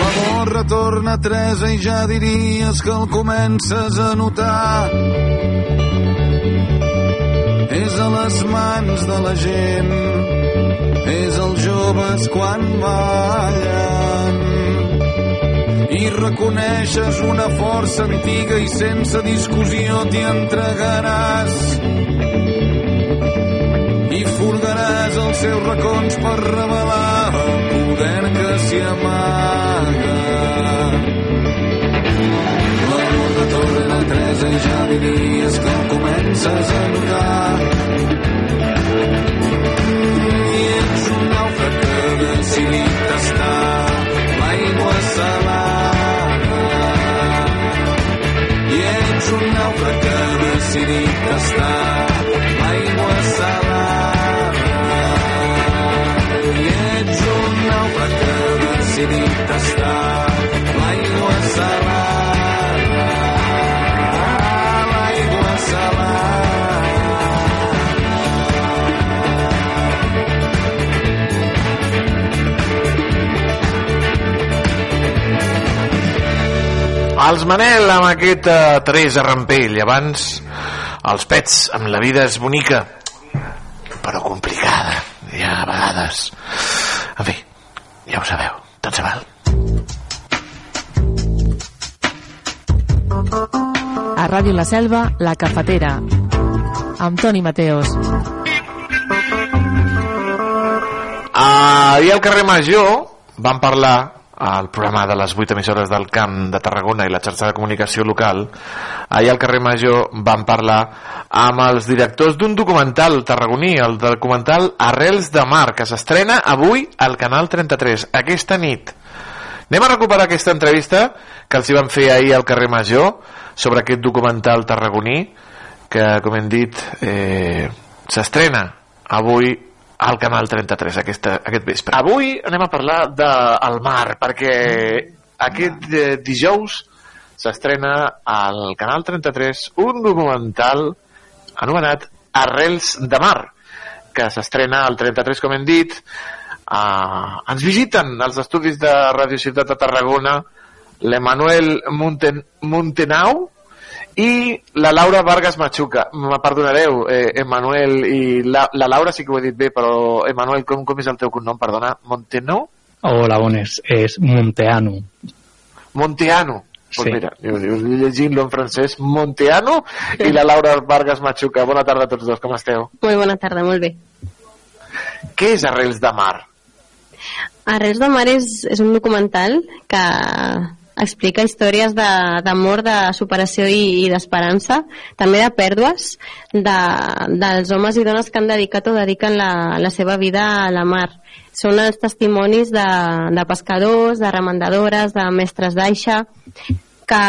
L'amor retorna a Teresa i ja diries que el comences a notar. És a les mans de la gent, és els joves quan ballen. I reconeixes una força antiga i sense discussió t'hi entregaràs. I furgaràs els seus racons per revelar el poder que s'hi amaga. L'amor de torna a Teresa i ja diries que comences a notar decidit tastar l'aigua salada i ets un nàufrag que ha decidit tastar l'aigua salada i ets un nàufrag que ha decidit tastar Els Manel amb aquest uh, Teresa Rampell. Abans, els pets amb la vida és bonica, però complicada, ja a vegades. En fi, ja ho sabeu, tot se val. A Ràdio La Selva, La Cafetera, amb Toni Mateos. Ahir al carrer Major vam parlar al programa de les 8 emissores del Camp de Tarragona i la xarxa de comunicació local, ahir al carrer Major vam parlar amb els directors d'un documental tarragoní, el documental Arrels de Mar, que s'estrena avui al Canal 33, aquesta nit. Anem a recuperar aquesta entrevista que els hi van fer ahir al carrer Major sobre aquest documental tarragoní que, com hem dit, eh, s'estrena avui al Canal 33 aquesta, aquest vespre. Avui anem a parlar del mar, perquè aquest eh, dijous s'estrena al Canal 33 un documental anomenat Arrels de Mar, que s'estrena al 33, com hem dit. Uh, ens visiten als estudis de Radio Ciutat de Tarragona l'Emanuel Monten Montenau i la Laura Vargas Machuca. Me perdonareu, eh, Emanuel i la, la Laura sí que ho he dit bé, però Emanuel, com, com és el teu cognom? Perdona, Montenau? Hola, bones. És Monteano. Monteano. Pues Sí. mira, jo, jo llegint-lo en francès, Monteano i la Laura Vargas Machuca. Bona tarda a tots dos, com esteu? Molt bona tarda, molt bé. Què és Arrels de Mar? Arrels de Mar és, és un documental que explica històries d'amor, de, de superació i, i d'esperança, també de pèrdues de, dels homes i dones que han dedicat o dediquen la, la seva vida a la mar. Són els testimonis de, de pescadors, de remendadores, de mestres d'aixa, que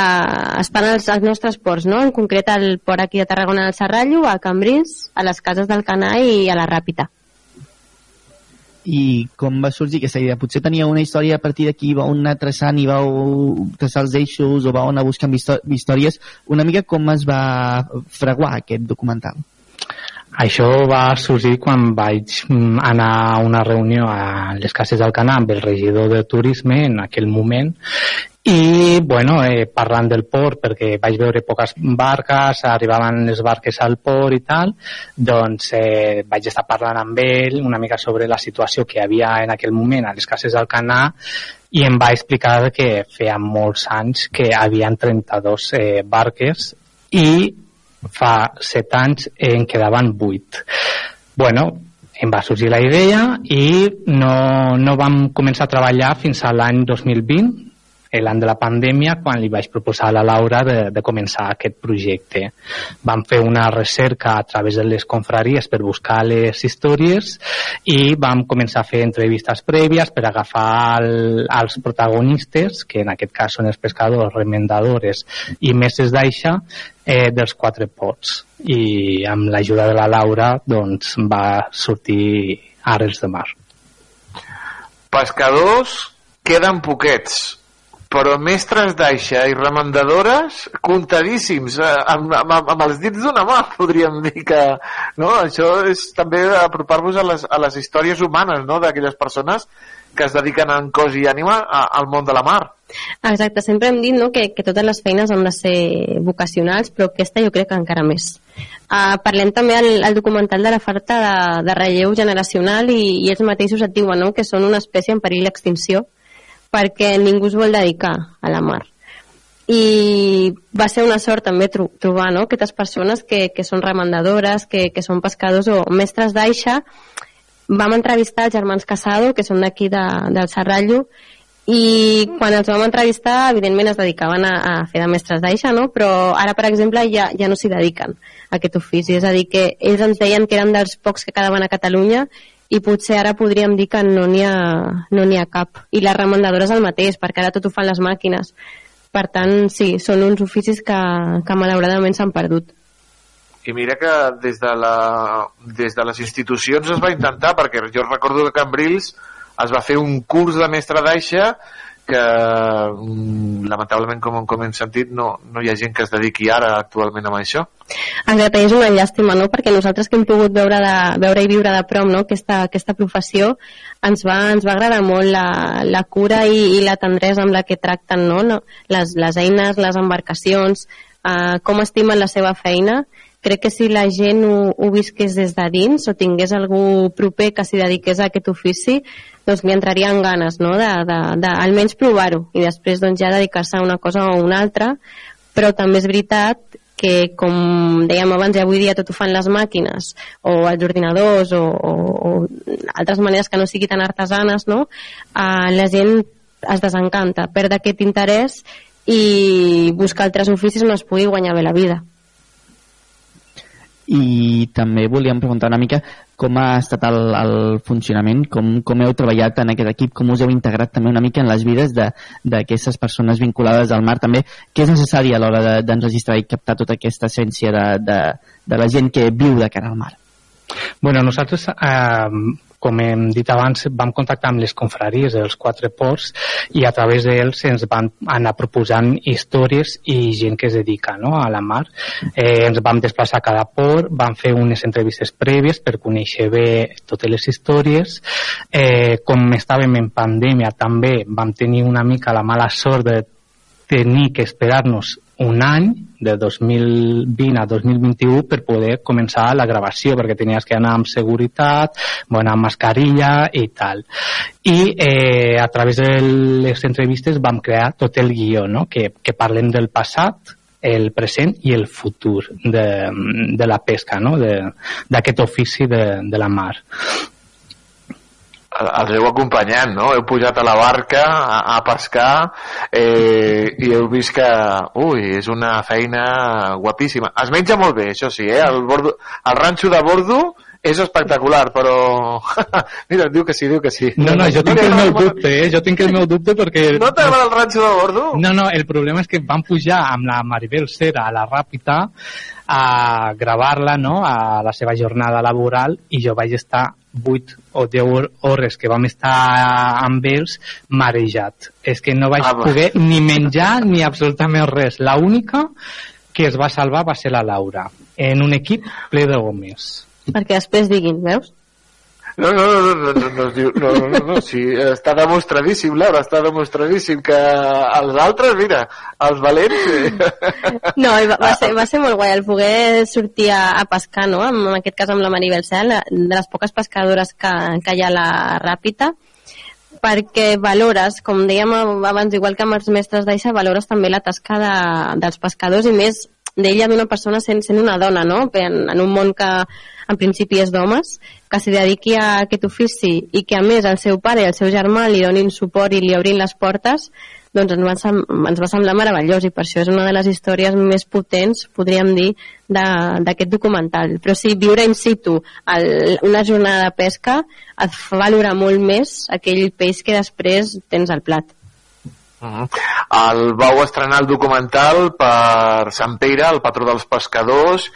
estan als, als nostres ports, no? en concret al port aquí de Tarragona del Serrallo, a Cambrils, a les cases del Canà i a la Ràpita. I com va sorgir aquesta idea? Potser tenia una història a partir d'aquí, vau anar traçant i vau traçar els eixos o vau anar buscant histò- històries. Una mica com es va fraguar aquest documental? Això va sorgir quan vaig mm, anar a una reunió a les Cases del Canà amb el regidor de turisme en aquell moment i, bueno, eh, parlant del port, perquè vaig veure poques barques, arribaven les barques al port i tal, doncs eh, vaig estar parlant amb ell una mica sobre la situació que havia en aquell moment a les cases del Canà i em va explicar que feia molts anys que havia 32 eh, barques i fa 7 anys en quedaven 8. Bueno, em va sorgir la idea i no, no vam començar a treballar fins a l'any 2020 eh, l'any de la pandèmia quan li vaig proposar a la Laura de, de començar aquest projecte. Vam fer una recerca a través de les confraries per buscar les històries i vam començar a fer entrevistes prèvies per agafar el, els protagonistes, que en aquest cas són els pescadors, remendadores i mestres d'aixa, eh, dels quatre pots. I amb l'ajuda de la Laura doncs, va sortir Arrels de Mar. Pescadors queden poquets, però mestres d'aixa i remendadores comptadíssims, eh, amb, amb, amb els dits d'una mà, podríem dir que... No? Això és també apropar-vos a, les, a les històries humanes no? d'aquelles persones que es dediquen en cos i ànima a, al món de la mar. Exacte, sempre hem dit no, que, que totes les feines han de ser vocacionals, però aquesta jo crec que encara més. Uh, parlem també al, al documental de la falta de, de relleu generacional i, i ells mateixos et diuen no, que són una espècie en perill d'extinció perquè ningú es vol dedicar a la mar. I va ser una sort també tro trobar no, aquestes persones que, que són remendadores, que, que són pescadors o mestres d'aixa. Vam entrevistar els germans Casado, que són d'aquí de, del Serrallo, i quan els vam entrevistar evidentment es dedicaven a, a fer de mestres d'aixa no? però ara per exemple ja, ja no s'hi dediquen a aquest ofici, és a dir que ells ens deien que eren dels pocs que quedaven a Catalunya i potser ara podríem dir que no n'hi ha, no ha cap. I les remendadores el mateix, perquè ara tot ho fan les màquines. Per tant sí, són uns oficis que, que malauradament s'han perdut. I mira que des de, la, des de les institucions es va intentar, perquè jo recordo que a Cambrils es va fer un curs de mestre d'aixa que mm, lamentablement com, com hem sentit no, no hi ha gent que es dediqui ara actualment a això Exacte, és una llàstima, no? Perquè nosaltres que hem pogut veure, de, veure i viure de prop no? aquesta, aquesta professió, ens va, ens va agradar molt la, la cura i, i la tendresa amb la que tracten no? No? Les, les eines, les embarcacions, eh, com estimen la seva feina. Crec que si la gent ho, ho visqués des de dins o tingués algú proper que s'hi dediqués a aquest ofici, doncs li entrarien ganes, no?, de, de, de almenys provar-ho i després doncs ja dedicar-se a una cosa o una altra, però també és veritat que com dèiem abans, ja avui dia tot ho fan les màquines o els ordinadors o, o, o altres maneres que no sigui tan artesanes, no? Uh, la gent es desencanta, perd aquest interès i busca altres oficis on es pugui guanyar bé la vida. I també volíem preguntar una mica com ha estat el, el funcionament, com, com heu treballat en aquest equip, com us heu integrat també una mica en les vides de- d'aquestes persones vinculades al mar, també què és necessari a l'hora de- d'enregistrar i captar tota aquesta essència de, de, de la gent que viu de cara al mar. Bueno, nosaltres, eh, com hem dit abans, vam contactar amb les confraries dels quatre ports i a través d'ells ens van anar proposant històries i gent que es dedica no, a la mar. Eh, ens vam desplaçar a cada port, vam fer unes entrevistes prèvies per conèixer bé totes les històries. Eh, com estàvem en pandèmia també vam tenir una mica la mala sort de tenir que esperar-nos un any de 2020 a 2021 per poder començar la gravació perquè tenies que anar amb seguretat, bueno, amb mascarilla i tal. I eh, a través de les entrevistes vam crear tot el guió, no? que, que parlem del passat, el present i el futur de, de la pesca, no? D'aquest ofici de, de la mar. Els heu acompanyat, no? Heu pujat a la barca a, a pescar eh, i heu vist que, ui, és una feina guapíssima. Es menja molt bé, això sí, eh? El, bordo, el ranxo de bordo és espectacular, però... Mira, diu que sí, diu que sí. No, no, jo tinc el meu dubte, eh? Jo tinc el meu dubte perquè... No t'agrada el ranxo de bordo? No, no, el problema és que vam pujar amb la Maribel Cera a la Ràpita a gravar-la, no?, a la seva jornada laboral i jo vaig estar 8 o 10 hores que vam estar amb ells marejat. És que no vaig Ah, va. poder ni menjar ni absolutament res. La única que es va salvar va ser la Laura, en un equip ple de homes. Perquè després diguin, veus? No, no, no, no, no, no, diu, no, no, no, no, sí, està demostradíssim, Laura, està demostradíssim que els altres, mira, els valents... Eh, No, va, va, ser, va ser molt guai el poder sortir a, a pescar, no? En aquest cas amb la Maribel Cel, de les poques pescadores que, que hi ha a la Ràpita, perquè valores, com dèiem abans, igual que amb els mestres d'Aixa, valores també la tasca de, dels pescadors i més d'ella d'una persona sent, sent una dona, no? En, en un món que en principi és d'homes, que s'hi dediqui a aquest ofici i que a més el seu pare i el seu germà li donin suport i li obrin les portes, doncs ens va, ens va semblar meravellós i per això és una de les històries més potents, podríem dir, d'aquest documental. Però sí, viure in situ el, una jornada de pesca et fa valorar molt més aquell peix que després tens al plat. Mhm. El vau estrenar el documental per Sant Pere, el patró dels pescadors.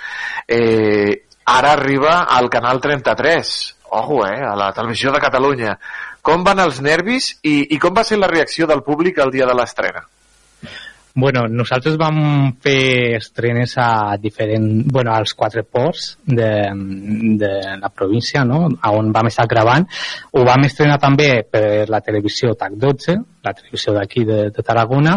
Eh, ara arriba al Canal 33. Ojo, eh? A la televisió de Catalunya. Com van els nervis i, i com va ser la reacció del públic el dia de l'estrena? Bueno, nosaltres vam fer estrenes a diferent, bueno, als quatre ports de, de la província, no?, on vam estar gravant. Ho vam estrenar també per la televisió TAC12, la televisió d'aquí de, de Tarragona,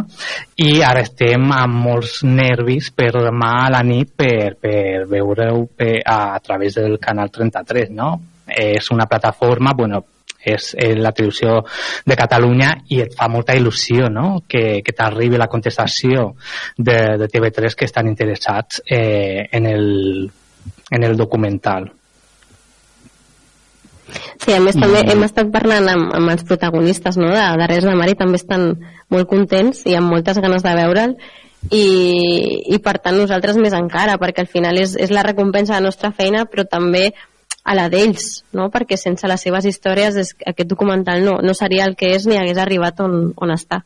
i ara estem amb molts nervis per demà a la nit per, per veure-ho a, a través del canal 33, no? És una plataforma, bueno, és eh, la televisió de Catalunya i et fa molta il·lusió no? que, que t'arribi la contestació de, de TV3 que estan interessats eh, en, el, en el documental. Sí, a més I- també hem estat parlant amb, amb els protagonistes no, de, de Res de Mar i també estan molt contents i amb moltes ganes de veure'l i, i per tant nosaltres més encara perquè al final és, és la recompensa de la nostra feina però també a la d'ells no? perquè sense les seves històries és, aquest documental no, no seria el que és ni hagués arribat on, on està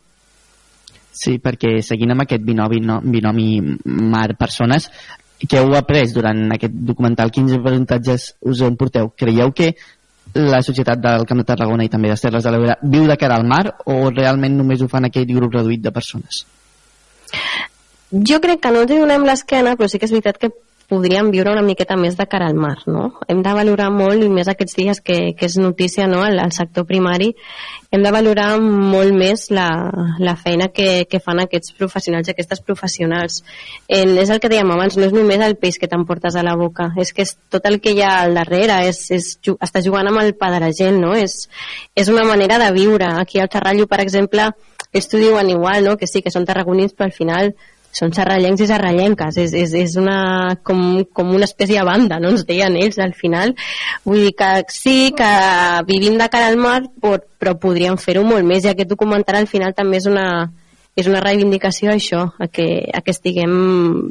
Sí, perquè seguint amb aquest binomi, no, binomi mar-persones, què heu après durant aquest documental? Quins avantatges us en porteu? Creieu que la societat del Camp de Tarragona i també de les Terres de l'Ebre viu de cara al mar o realment només ho fan aquell grup reduït de persones? Jo crec que no ens donem l'esquena, però sí que és veritat que podríem viure una miqueta més de cara al mar, no? Hem de valorar molt, i més aquests dies que, que és notícia, no?, al, al sector primari, hem de valorar molt més la, la feina que, que fan aquests professionals i aquestes professionals. En, és el que dèiem abans, no és només el peix que t'emportes a la boca, és que és tot el que hi ha al darrere, és, és, estàs jugant amb el pa de la gent, no? És, és una manera de viure. Aquí al Xerrallo, per exemple, ells t'ho diuen igual, no? que sí, que són tarragonins, però al final són serrallencs i serrallenques, és, és, és una, com, com una espècie de banda, no ens deien ells al final. Vull dir que sí, que vivim de cara al mar, però, però podríem fer-ho molt més, i aquest documental al final també és una, és una reivindicació a això, a que, a que estiguem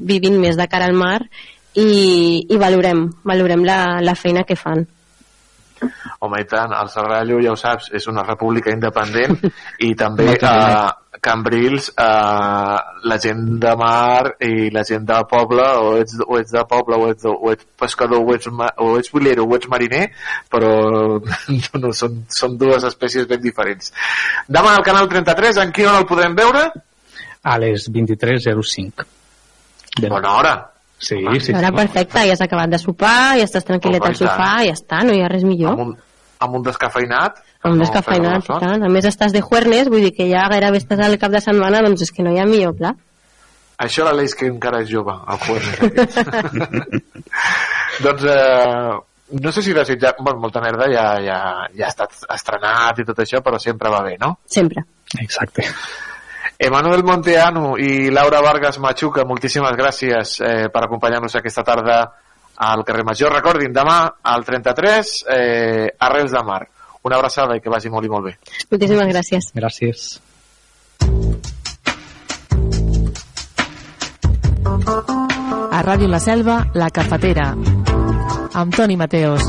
vivint més de cara al mar i, i valorem, valorem la, la feina que fan. Home, i tant, el Serrallo, ja ho saps, és una república independent i també Moltes a Cambrils eh, la gent de mar i la gent de poble o ets, o ets de poble o ets, o ets pescador o ets, ma- o ets bolero o ets mariner però no, no, són, són dues espècies ben diferents demà al canal 33 en quina hora el podrem veure? A les 23.05. Bona hora. Sí, sí, Ara sí. perfecte, ja has acabat de sopar, ja estàs tranquil·let Home, al sofà, ja està, no hi ha res millor. Amb un, amb un descafeinat? Amb un No, descafeinat i tant. A més estàs de juernes, vull dir que ja gairebé estàs al cap de setmana, doncs és que no hi ha millor pla. Això la l'Eix que encara és jove, el jueves. doncs, eh, no sé si desitjar... Bueno, molta merda ja, ja, ja ha estat estrenat i tot això, però sempre va bé, no? Sempre. Exacte. Emanuel Monteanu i Laura Vargas Machuca, moltíssimes gràcies eh, per acompanyar-nos aquesta tarda al carrer Major. Recordin, demà al 33, eh, Arrels de Mar. Una abraçada i que vagi molt i molt bé. Moltíssimes gràcies. Gràcies. A Ràdio La Selva, La Cafetera. Amb Toni Mateos.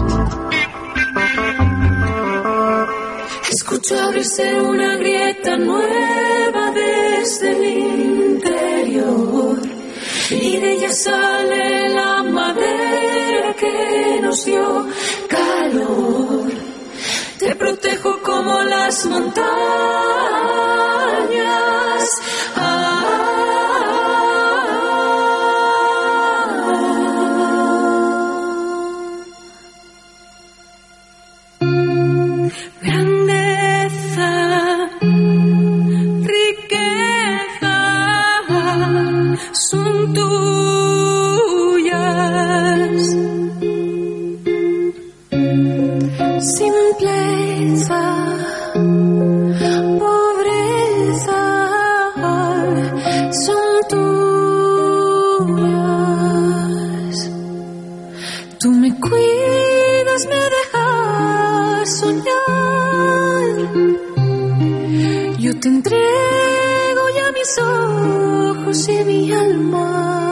Escucho abrirse una grieta nueva desde el interior y de ella sale la madera que nos dio calor. Te protejo como las montañas. Grandeza, riqueza, son tuyas. Te entrego ya mis ojos y mi alma.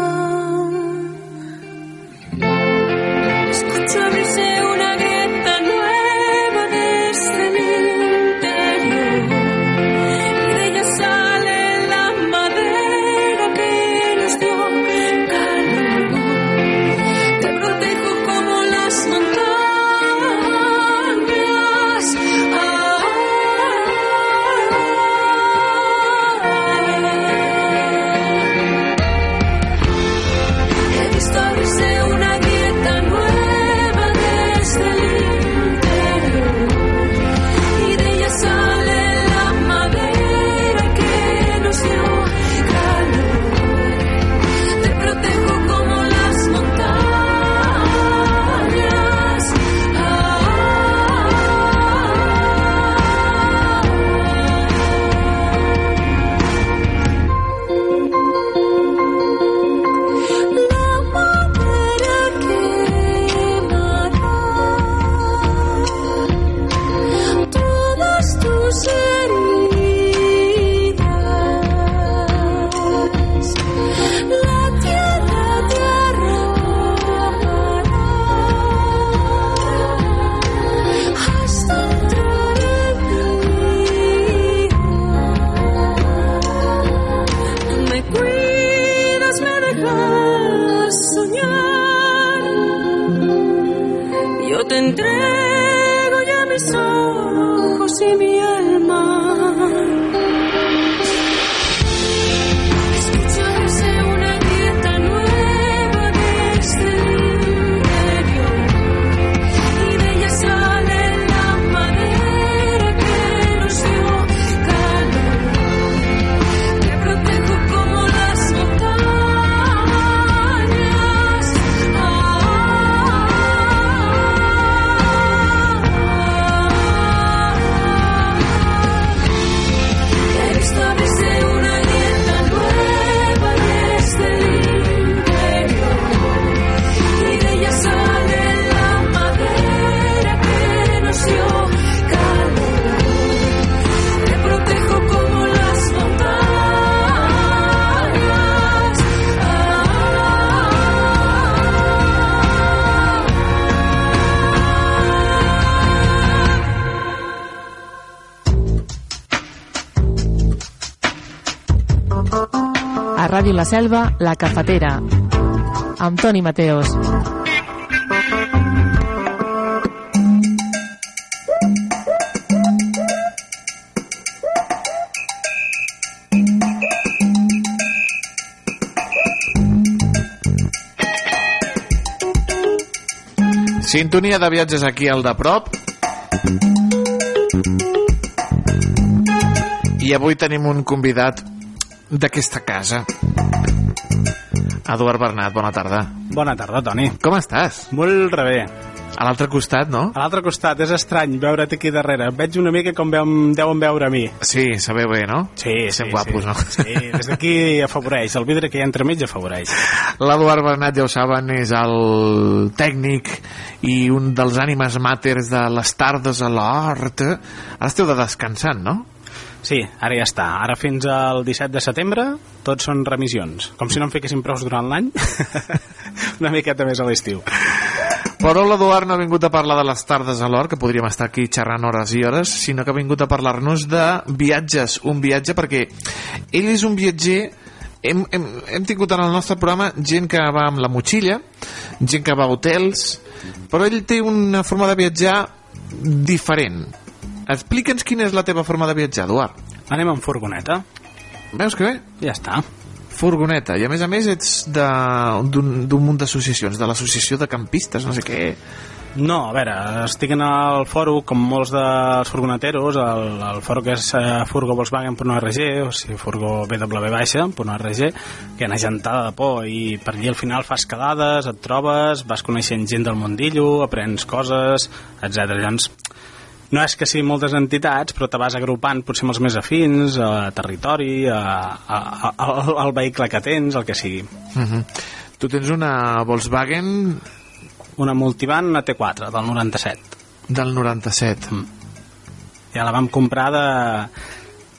Ràdio La Selva, La Cafetera, amb Toni Mateos. Sintonia de viatges aquí al de prop. I avui tenim un convidat d'aquesta casa. Eduard Bernat, bona tarda. Bona tarda, Toni. Com estàs? Molt rebé. A l'altre costat, no? A l'altre costat, és estrany veure't aquí darrere. Veig una mica com veu, deuen veure a mi. Sí, sabeu bé, no? Sí, Sent sí, guapos, sí. no? Sí, des d'aquí afavoreix. El vidre que hi ha entremig afavoreix. L'Eduard Bernat, ja ho saben, és el tècnic i un dels ànimes màters de les tardes a l'hort. Ara esteu de descansant, no? Sí, ara ja està. Ara fins al 17 de setembre tots són remissions. Com si no en fiquessin prous durant l'any. una miqueta més a l'estiu. Però l'Eduard no ha vingut a parlar de les tardes a l'hort, que podríem estar aquí xerrant hores i hores, sinó que ha vingut a parlar-nos de viatges. Un viatge perquè ell és un viatger hem, hem, hem tingut en el nostre programa gent que va amb la motxilla, gent que va a hotels, però ell té una forma de viatjar diferent. Explica'ns quina és la teva forma de viatjar, Eduard. Anem amb furgoneta. Veus que bé? Ja està. Furgoneta. I a més a més ets de- d'un munt d'associacions, de l'associació de campistes, no sé què. No, a veure, estic en el foro, com molts dels furgoneteros, el, el foro que és eh, furgovolkswagen.org, o sigui, furgo bw.org, que hi ha una gentada de por, i per allí al final fas quedades, et trobes, vas coneixent gent del mundillo, aprens coses, etc. Llavors, no és que siguin moltes entitats, però te vas agrupant potser amb els més afins, a territori, a, a, a, al, al vehicle que tens, el que sigui. Uh -huh. Tu tens una Volkswagen... Una Multivan, una T4, del 97. Del 97. Mm. Ja la vam comprar de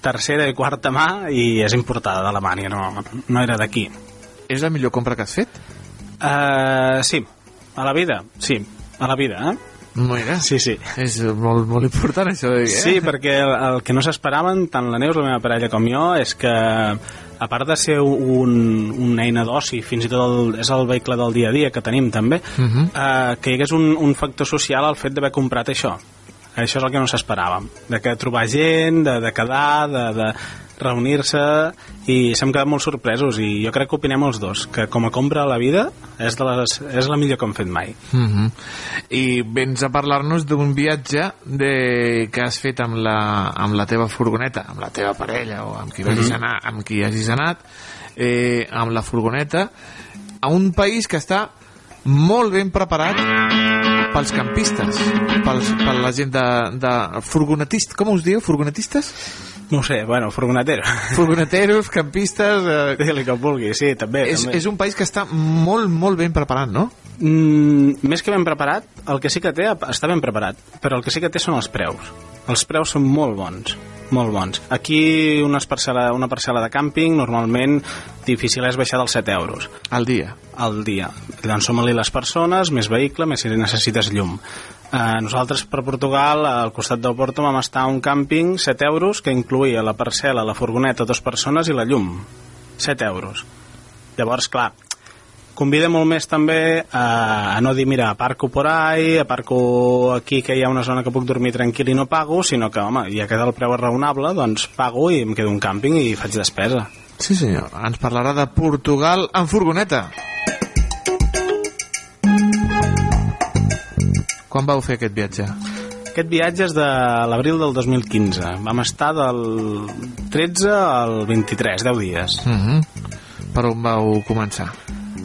tercera i quarta mà i és importada d'Alemanya, no, no era d'aquí. És la millor compra que has fet? Uh, sí, a la vida, sí, a la vida, eh? Mira, sí, sí. És molt, molt important això. Eh? Sí, perquè el, el que no s'esperaven, tant la Neus, la meva parella, com jo, és que a part de ser un, una eina d'oci, fins i tot el, és el vehicle del dia a dia que tenim també, Uh -huh. eh, que hi hagués un, un factor social al fet d'haver comprat això. Això és el que no s'esperàvem, de que trobar gent, de, de quedar, de, de reunir-se, i s'hem quedat molt sorpresos, i jo crec que opinem els dos, que com a compra a la vida és, de les, és la millor que hem fet mai. Uh -huh. I vens a parlar-nos d'un viatge de... que has fet amb la, amb la teva furgoneta, amb la teva parella o amb qui, vagis Mhm. anar, amb qui hagis anat, eh, amb la furgoneta, a un país que està molt ben preparat pels campistes, pels, per la gent de, de furgonetist, com us diu, furgonetistes? No sé, bueno, furgonetero. Furgoneteros, campistes... Eh... Digue-li que vulgui, sí, també. És, també. és un país que està molt, molt ben preparat, no? Mm, més que ben preparat, el que sí que té està ben preparat, però el que sí que té són els preus. Els preus són molt bons, molt bons. Aquí una parcel·la, una parcel·la de càmping normalment difícil és baixar dels 7 euros. Al dia? Al dia. Llavors som-li les persones, més vehicle, més si necessites llum. Eh, nosaltres per Portugal, al costat del Porto, vam estar a un càmping 7 euros que incluïa la parcel·la, la furgoneta, dues persones i la llum. 7 euros. Llavors, clar, convida molt més també a, a no dir, mira, aparco por ahí, aparco aquí que hi ha una zona que puc dormir tranquil i no pago, sinó que, home, ja que el preu és raonable, doncs pago i em quedo un càmping i faig despesa. Sí, senyor. Ens parlarà de Portugal en furgoneta. Quan vau fer aquest viatge? Aquest viatge és de l'abril del 2015. Vam estar del 13 al 23, 10 dies. Uh -huh. Per on vau començar?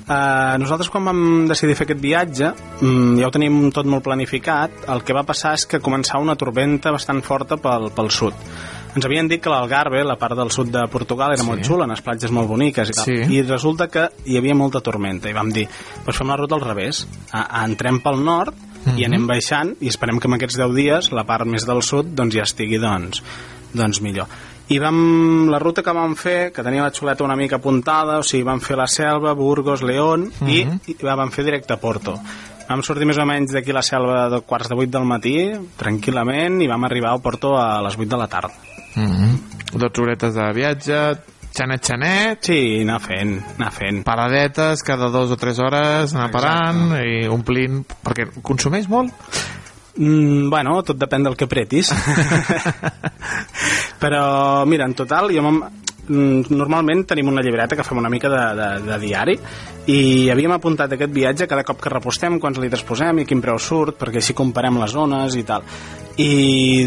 Uh, nosaltres quan vam decidir fer aquest viatge um, ja ho teníem tot molt planificat el que va passar és que començava una tormenta bastant forta pel, pel sud ens havien dit que l'Algarve, la part del sud de Portugal era Sí. molt xula, unes platges molt boniques i tal, Sí. i resulta que hi havia molta tormenta i vam dir, doncs fem la ruta al revés a, a, entrem pel nord i Mhm. anem baixant i esperem que en aquests 10 dies la part més del sud doncs ja estigui doncs, doncs millor i vam, la ruta que vam fer que tenia la xuleta una mica apuntada o sigui, vam fer la Selva, Burgos, León i, Mhm. i vam fer directe a Porto vam sortir més o menys d'aquí la selva de quarts de vuit del matí, tranquil·lament, i vam arribar a Porto a les 8 de la tarda. Uh -huh. 12 horetes de viatge, xanet, xanet... Sí, anar fent, anar fent. Paradetes cada dos o tres hores, anar parant i omplint... Perquè consumeix molt? Mm, bueno, tot depèn del que apretis. Però, mira, en total, jo normalment tenim una llibreta que fem una mica de, de, de diari i havíem apuntat aquest viatge cada cop que repostem, quants litres posem i quin preu surt, perquè així comparem les zones i tal. I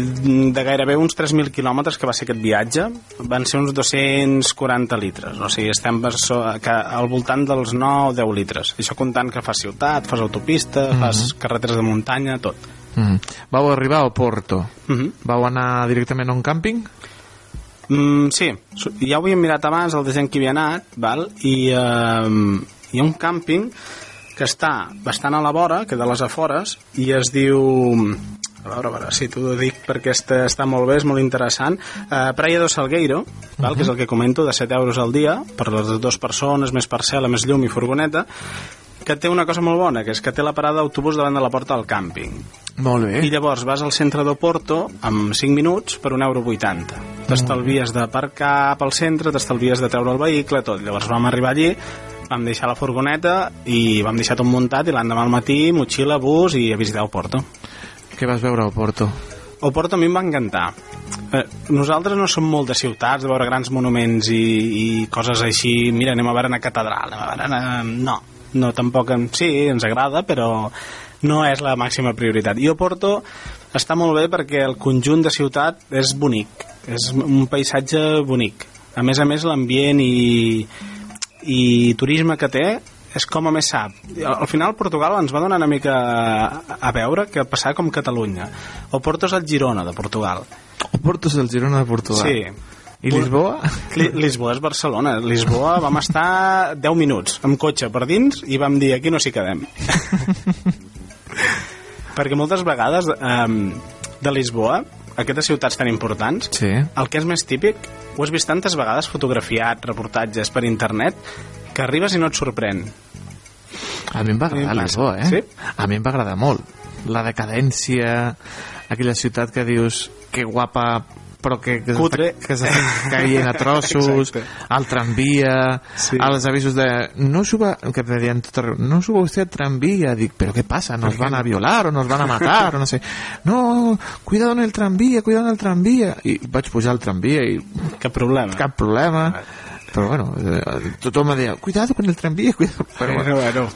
de gairebé uns 3.000 quilòmetres que va ser aquest viatge van ser uns 240 litres, o sigui, estem per so- que al voltant dels 9 o 10 litres. Això comptant que fas ciutat, fas autopista, fas carreteres de muntanya, tot. Uh -huh. Vau arribar a Porto. Uh -huh. Vau anar directament a un càmping? Mm, sí, ja ho havíem mirat abans, el gent que havia anat, val? i eh, hi ha un càmping que està bastant a la vora, que de les afores, i es diu... A veure, a veure, si t'ho dic perquè està, està molt bé, és molt interessant. Uh, Praia do Salgueiro, val? que és el que comento, de 7 euros al dia, per les dues persones, més parcel·la, més llum i furgoneta, que té una cosa molt bona, que és que té la parada d'autobús davant de la porta del càmping. Molt bé. I llavors vas al centre d'Oporto amb 5 minuts per 1,80 euro. T'estalvies d'aparcar pel centre, t'estalvies de treure el vehicle, tot. Llavors vam arribar allí, vam deixar la furgoneta i vam deixar tot muntat i l'endemà al matí, motxilla, bus i a visitar Oporto. Què vas veure a Porto? Oporto a mi em va encantar. Eh, nosaltres no som molt de ciutats, de veure grans monuments i, i coses així, mira, anem a veure una catedral, anem a veure una... No, no, tampoc... Sí, ens agrada, però no és la màxima prioritat. I Oporto està molt bé perquè el conjunt de ciutat és bonic, és un paisatge bonic. A més a més, l'ambient i, i turisme que té és com a més sap. Al final Portugal ens va donar una mica a, a veure que passava com Catalunya. Oporto és el Girona de Portugal. Oporto és el Girona de Portugal. Sí. I Lisboa? Li, Lisboa és Barcelona. Lisboa vam estar 10 minuts amb cotxe per dins i vam dir aquí no s'hi quedem. Perquè moltes vegades eh, de Lisboa, aquestes ciutats tan importants, sí. el que és més típic, ho has vist tantes vegades fotografiat, reportatges per internet, que arribes i no et sorprèn. A mi em va agradar Lisboa, eh? Sí? A mi em va agradar molt. La decadència, aquella ciutat que dius que guapa però que, que, Cutre. que caient a trossos, Exacte. al tramvia, sí. als avisos de no suba, que te deien tot arreu, no suba usted al tranvía, dic, però què passa? Nos van a violar o nos van a matar o no sé, no, cuidado en el tranvía, cuidado en el tranvía i vaig pujar al tranvía i cap problema cap problema però bueno, eh, tothom em deia cuidado con el tranvía, cuidado però, Bueno, bueno.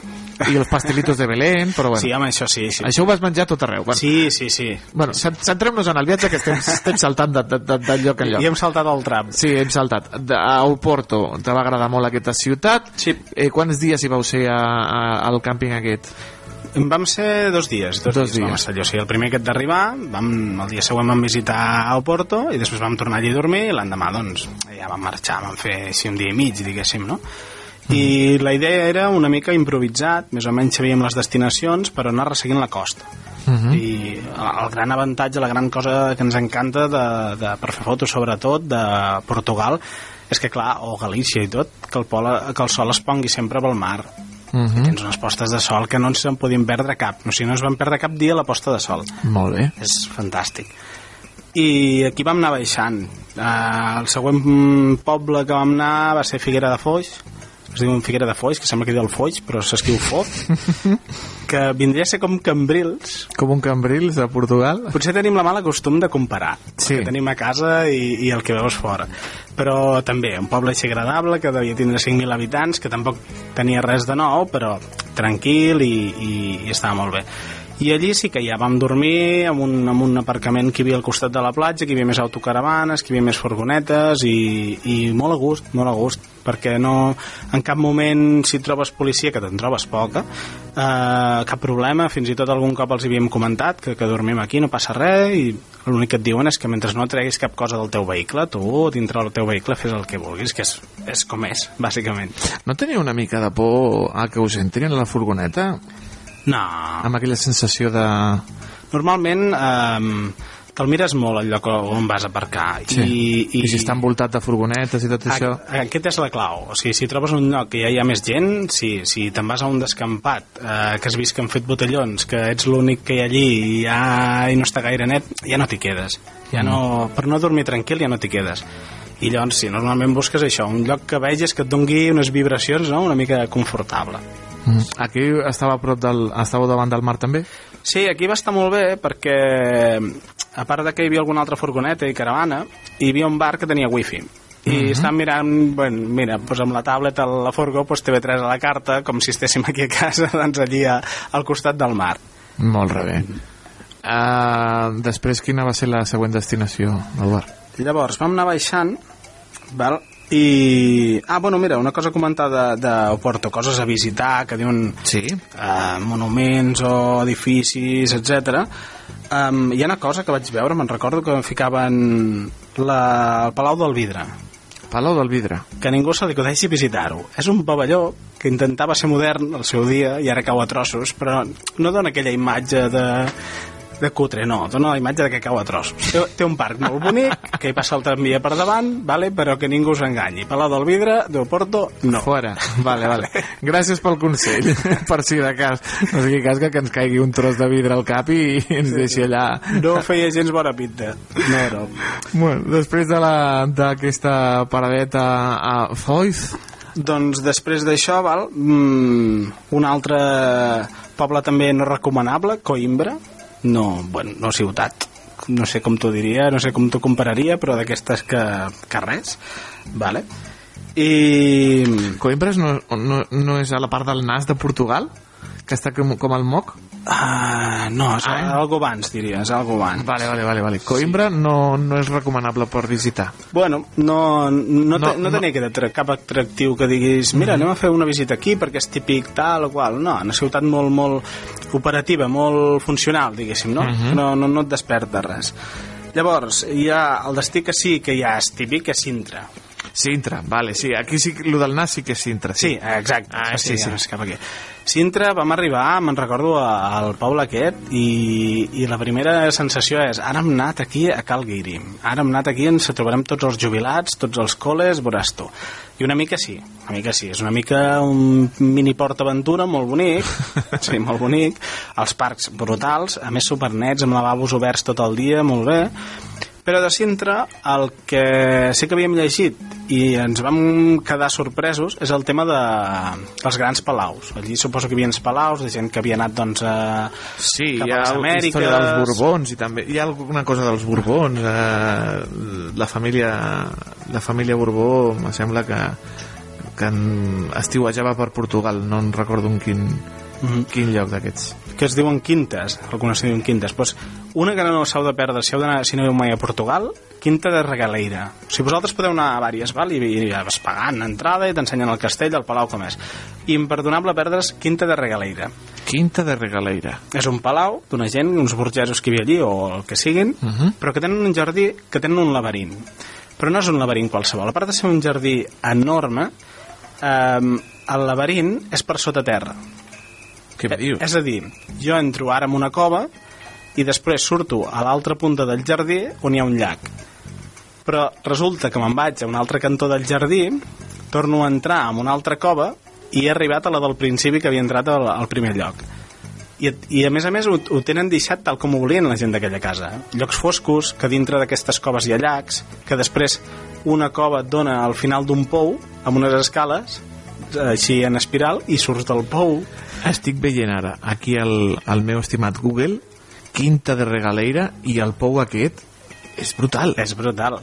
I els pastelitos de Belén però bueno, Sí, home, això sí. sí. això ho vas menjar tot arreu bueno, Sí, sí, sí. bueno cent- centrem-nos en el viatge que estem, estem saltant de, de, de, de lloc en lloc I hem saltat el tram. Sí, hem saltat. De, a Oporto, te va agradar molt aquesta ciutat. Sí. Eh, quants dies hi vau ser a, a, al càmping aquest? Vam ser dos dies, dos, Dos dies, vam dies. estar allò. O sigui, el primer aquest d'arribar, vam, el dia següent vam visitar a Oporto i després vam tornar allí a dormir i l'endemà doncs ja vam marxar, vam fer així un dia i mig, diguéssim, no? I la idea era una mica improvisat, més o menys sabíem les destinacions, però anar resseguint la costa. Uh -huh. i el el gran avantatge, la gran cosa que ens encanta de, de, per fer fotos sobretot de Portugal és que clar, o Galícia i tot que el, pol, que el sol es pongui sempre pel mar Uh -huh. tens unes postes de sol que no ens en podien perdre cap o sigui, no ens vam perdre cap dia la posta de sol Molt bé. és fantàstic i aquí vam anar baixant uh, el següent poble que vam anar va ser Figuera de Foix es diu Figuera de Foix, que sembla que diu el Foix però s'escriu Foc que vindria a ser com Cambrils Com un Cambrils de Portugal? potser tenim la mala costum de comparar Sí. el que tenim a casa i, i el que veus fora però també un poble així agradable que devia tindre 5.000 habitants que tampoc tenia res de nou però tranquil i, i, i estava molt bé i allí sí que ja vam dormir en un, en un aparcament que hi havia al costat de la platja que hi havia més autocaravanes, que hi havia més furgonetes i, i molt a gust, molt a gust perquè no, en cap moment si trobes policia, que te'n trobes poca eh, cap problema fins i tot algun cop els havíem comentat que, que dormim aquí, no passa res i l'únic que et diuen és que mentre no treguis cap cosa del teu vehicle, tu dintre del teu vehicle fes el que vulguis, que és, és com és bàsicament. No teniu una mica de por a que us entrin a la furgoneta? No. Amb aquella sensació de... Normalment eh, te'l mires molt el lloc on vas a aparcar Sí. i, I si està envoltat de furgonetes i tot això... A- Aquest és la clau. O sigui, si trobes un lloc que ja hi ha més gent, si, si te'n vas a un descampat, eh, que has vist que han fet botellons, que ets l'únic que hi ha allí i, ja, i no està gaire net, ja no t'hi quedes. Ja no, per no dormir tranquil ja no t'hi quedes. I llavors, sí, normalment busques això, un lloc que vegis que et dongui unes vibracions no? una mica confortable. Mm. Aquí estava prop del... Estàveu davant del mar també? Sí, aquí va estar molt bé perquè a part de que hi havia alguna altra furgoneta i caravana, hi havia un bar que tenia wifi. I Mhm. estàvem mirant, bueno, mira, doncs amb la tablet a la furgo, doncs TV3 a la carta, com si estéssim aquí a casa, doncs allí a, al costat del mar. Molt bé. Uh, després, quina va ser la següent destinació, Eduard? Llavors, vam anar baixant, val? I... Ah, bueno, mira, una cosa comentada de, de Porto, coses a visitar, que diuen sí. eh, monuments o edificis, etc. Um, hi ha una cosa que vaig veure, me'n recordo que ficaven la, el Palau del Vidre, Palau del Vidre. que ningú se li acudeixi visitar-ho. És un pavelló que intentava ser modern al seu dia i ara cau a trossos, però no dona aquella imatge de, de cutre, no, dona la imatge de que cau a trossos. Té, té un parc molt bonic, que hi passa el tramvia per davant, vale? però que ningú s'enganyi. Palau del Vidre, de Porto, no. Fora. Vale, vale. Gràcies pel consell, per si de cas. No sigui cas que ens caigui un tros de vidre al cap i ens deixi allà... No feia gens bona pinta. No, no. Bueno, després de la- d'aquesta paradeta a Foix, Doncs després d'això, val, mm, un altre poble també no recomanable, Coimbra, no, bueno, no ciutat, no sé com t'ho diria, no sé com t'ho compararia, però d'aquestes que, que res, vale? I... Coimbres no, no, no és a la part del nas de Portugal? Que està com, com el moc? Uh, no, és ah. algo abans, diria, és algo abans. Vale, vale, vale. vale. Coimbra sí. no, no és recomanable per visitar. Bueno, no, no, no, no tenia no. Aquest, cap atractiu que diguis mira, mm -hmm. anem a fer una visita aquí perquè és típic tal o qual. No, una ciutat molt, molt operativa, molt funcional, diguéssim, no? Mm -hmm. no, no, no et desperta res. Llavors, hi ha el destí que sí que ja és típic, és Sintra. Sintra, vale, sí, aquí sí, el del nas sí que és Sintra. Sí, sí exacte. Ah, sí, sí. sí. Cap aquí. Sintra vam arribar, me'n recordo, al poble aquest i, i la primera sensació és ara hem anat aquí a Cal Guiri, ara hem anat aquí ens trobarem tots els jubilats, tots els col·les, veuràs tu. I una mica sí, una mica sí, és una mica un mini port aventura molt bonic, sí, molt bonic, els parcs brutals, a més supernets, amb lavabos oberts tot el dia, molt bé, però de Sintra el que sí que havíem llegit i ens vam quedar sorpresos és el tema de, dels grans palaus. Allí suposo que hi havia palaus de gent que havia anat doncs a, sí, cap a les Amèriques. història dels Borbons i també hi ha alguna cosa dels Borbons eh, la família la família Borbó me sembla que que en estiuejava per Portugal no en recordo en quin, mm -hmm. quin lloc d'aquests. Que es diuen quintes, algunes es diuen quintes. Pues, una que no s'heu de perdre si, heu d'anar, si no heu mai a Portugal quinta de Regaleira. O sigui, vosaltres podeu anar a vàries val? I, i vas pagant entrada i t'ensenyen el castell el palau com és. Imperdonable perdre's quinta de Regaleira. Quinta de Regaleira. És un palau d'una gent, uns burgesos que hi havia allí o el que siguin, uh -huh. però que tenen un jardí que tenen un laberint. Però no és un laberint qualsevol. A part de ser un jardí enorme eh, el laberint és per sota terra. Què me dius? És a dir, jo entro ara en una cova i després surto a l'altra punta del jardí on hi ha un llac. Però resulta que me'n vaig a un altre cantó del jardí, torno a entrar en una altra cova i he arribat a la del principi que havia entrat al, al primer lloc. I, I a més a més ho, ho tenen deixat tal com ho volien la gent d'aquella casa. Llocs foscos, que dintre d'aquestes coves hi ha llacs, que després una cova et dona al final d'un pou amb unes escales així en espiral i surts del pou estic veient ara aquí el, el meu estimat Google Quinta de Regaleira i el pou aquest és brutal és brutal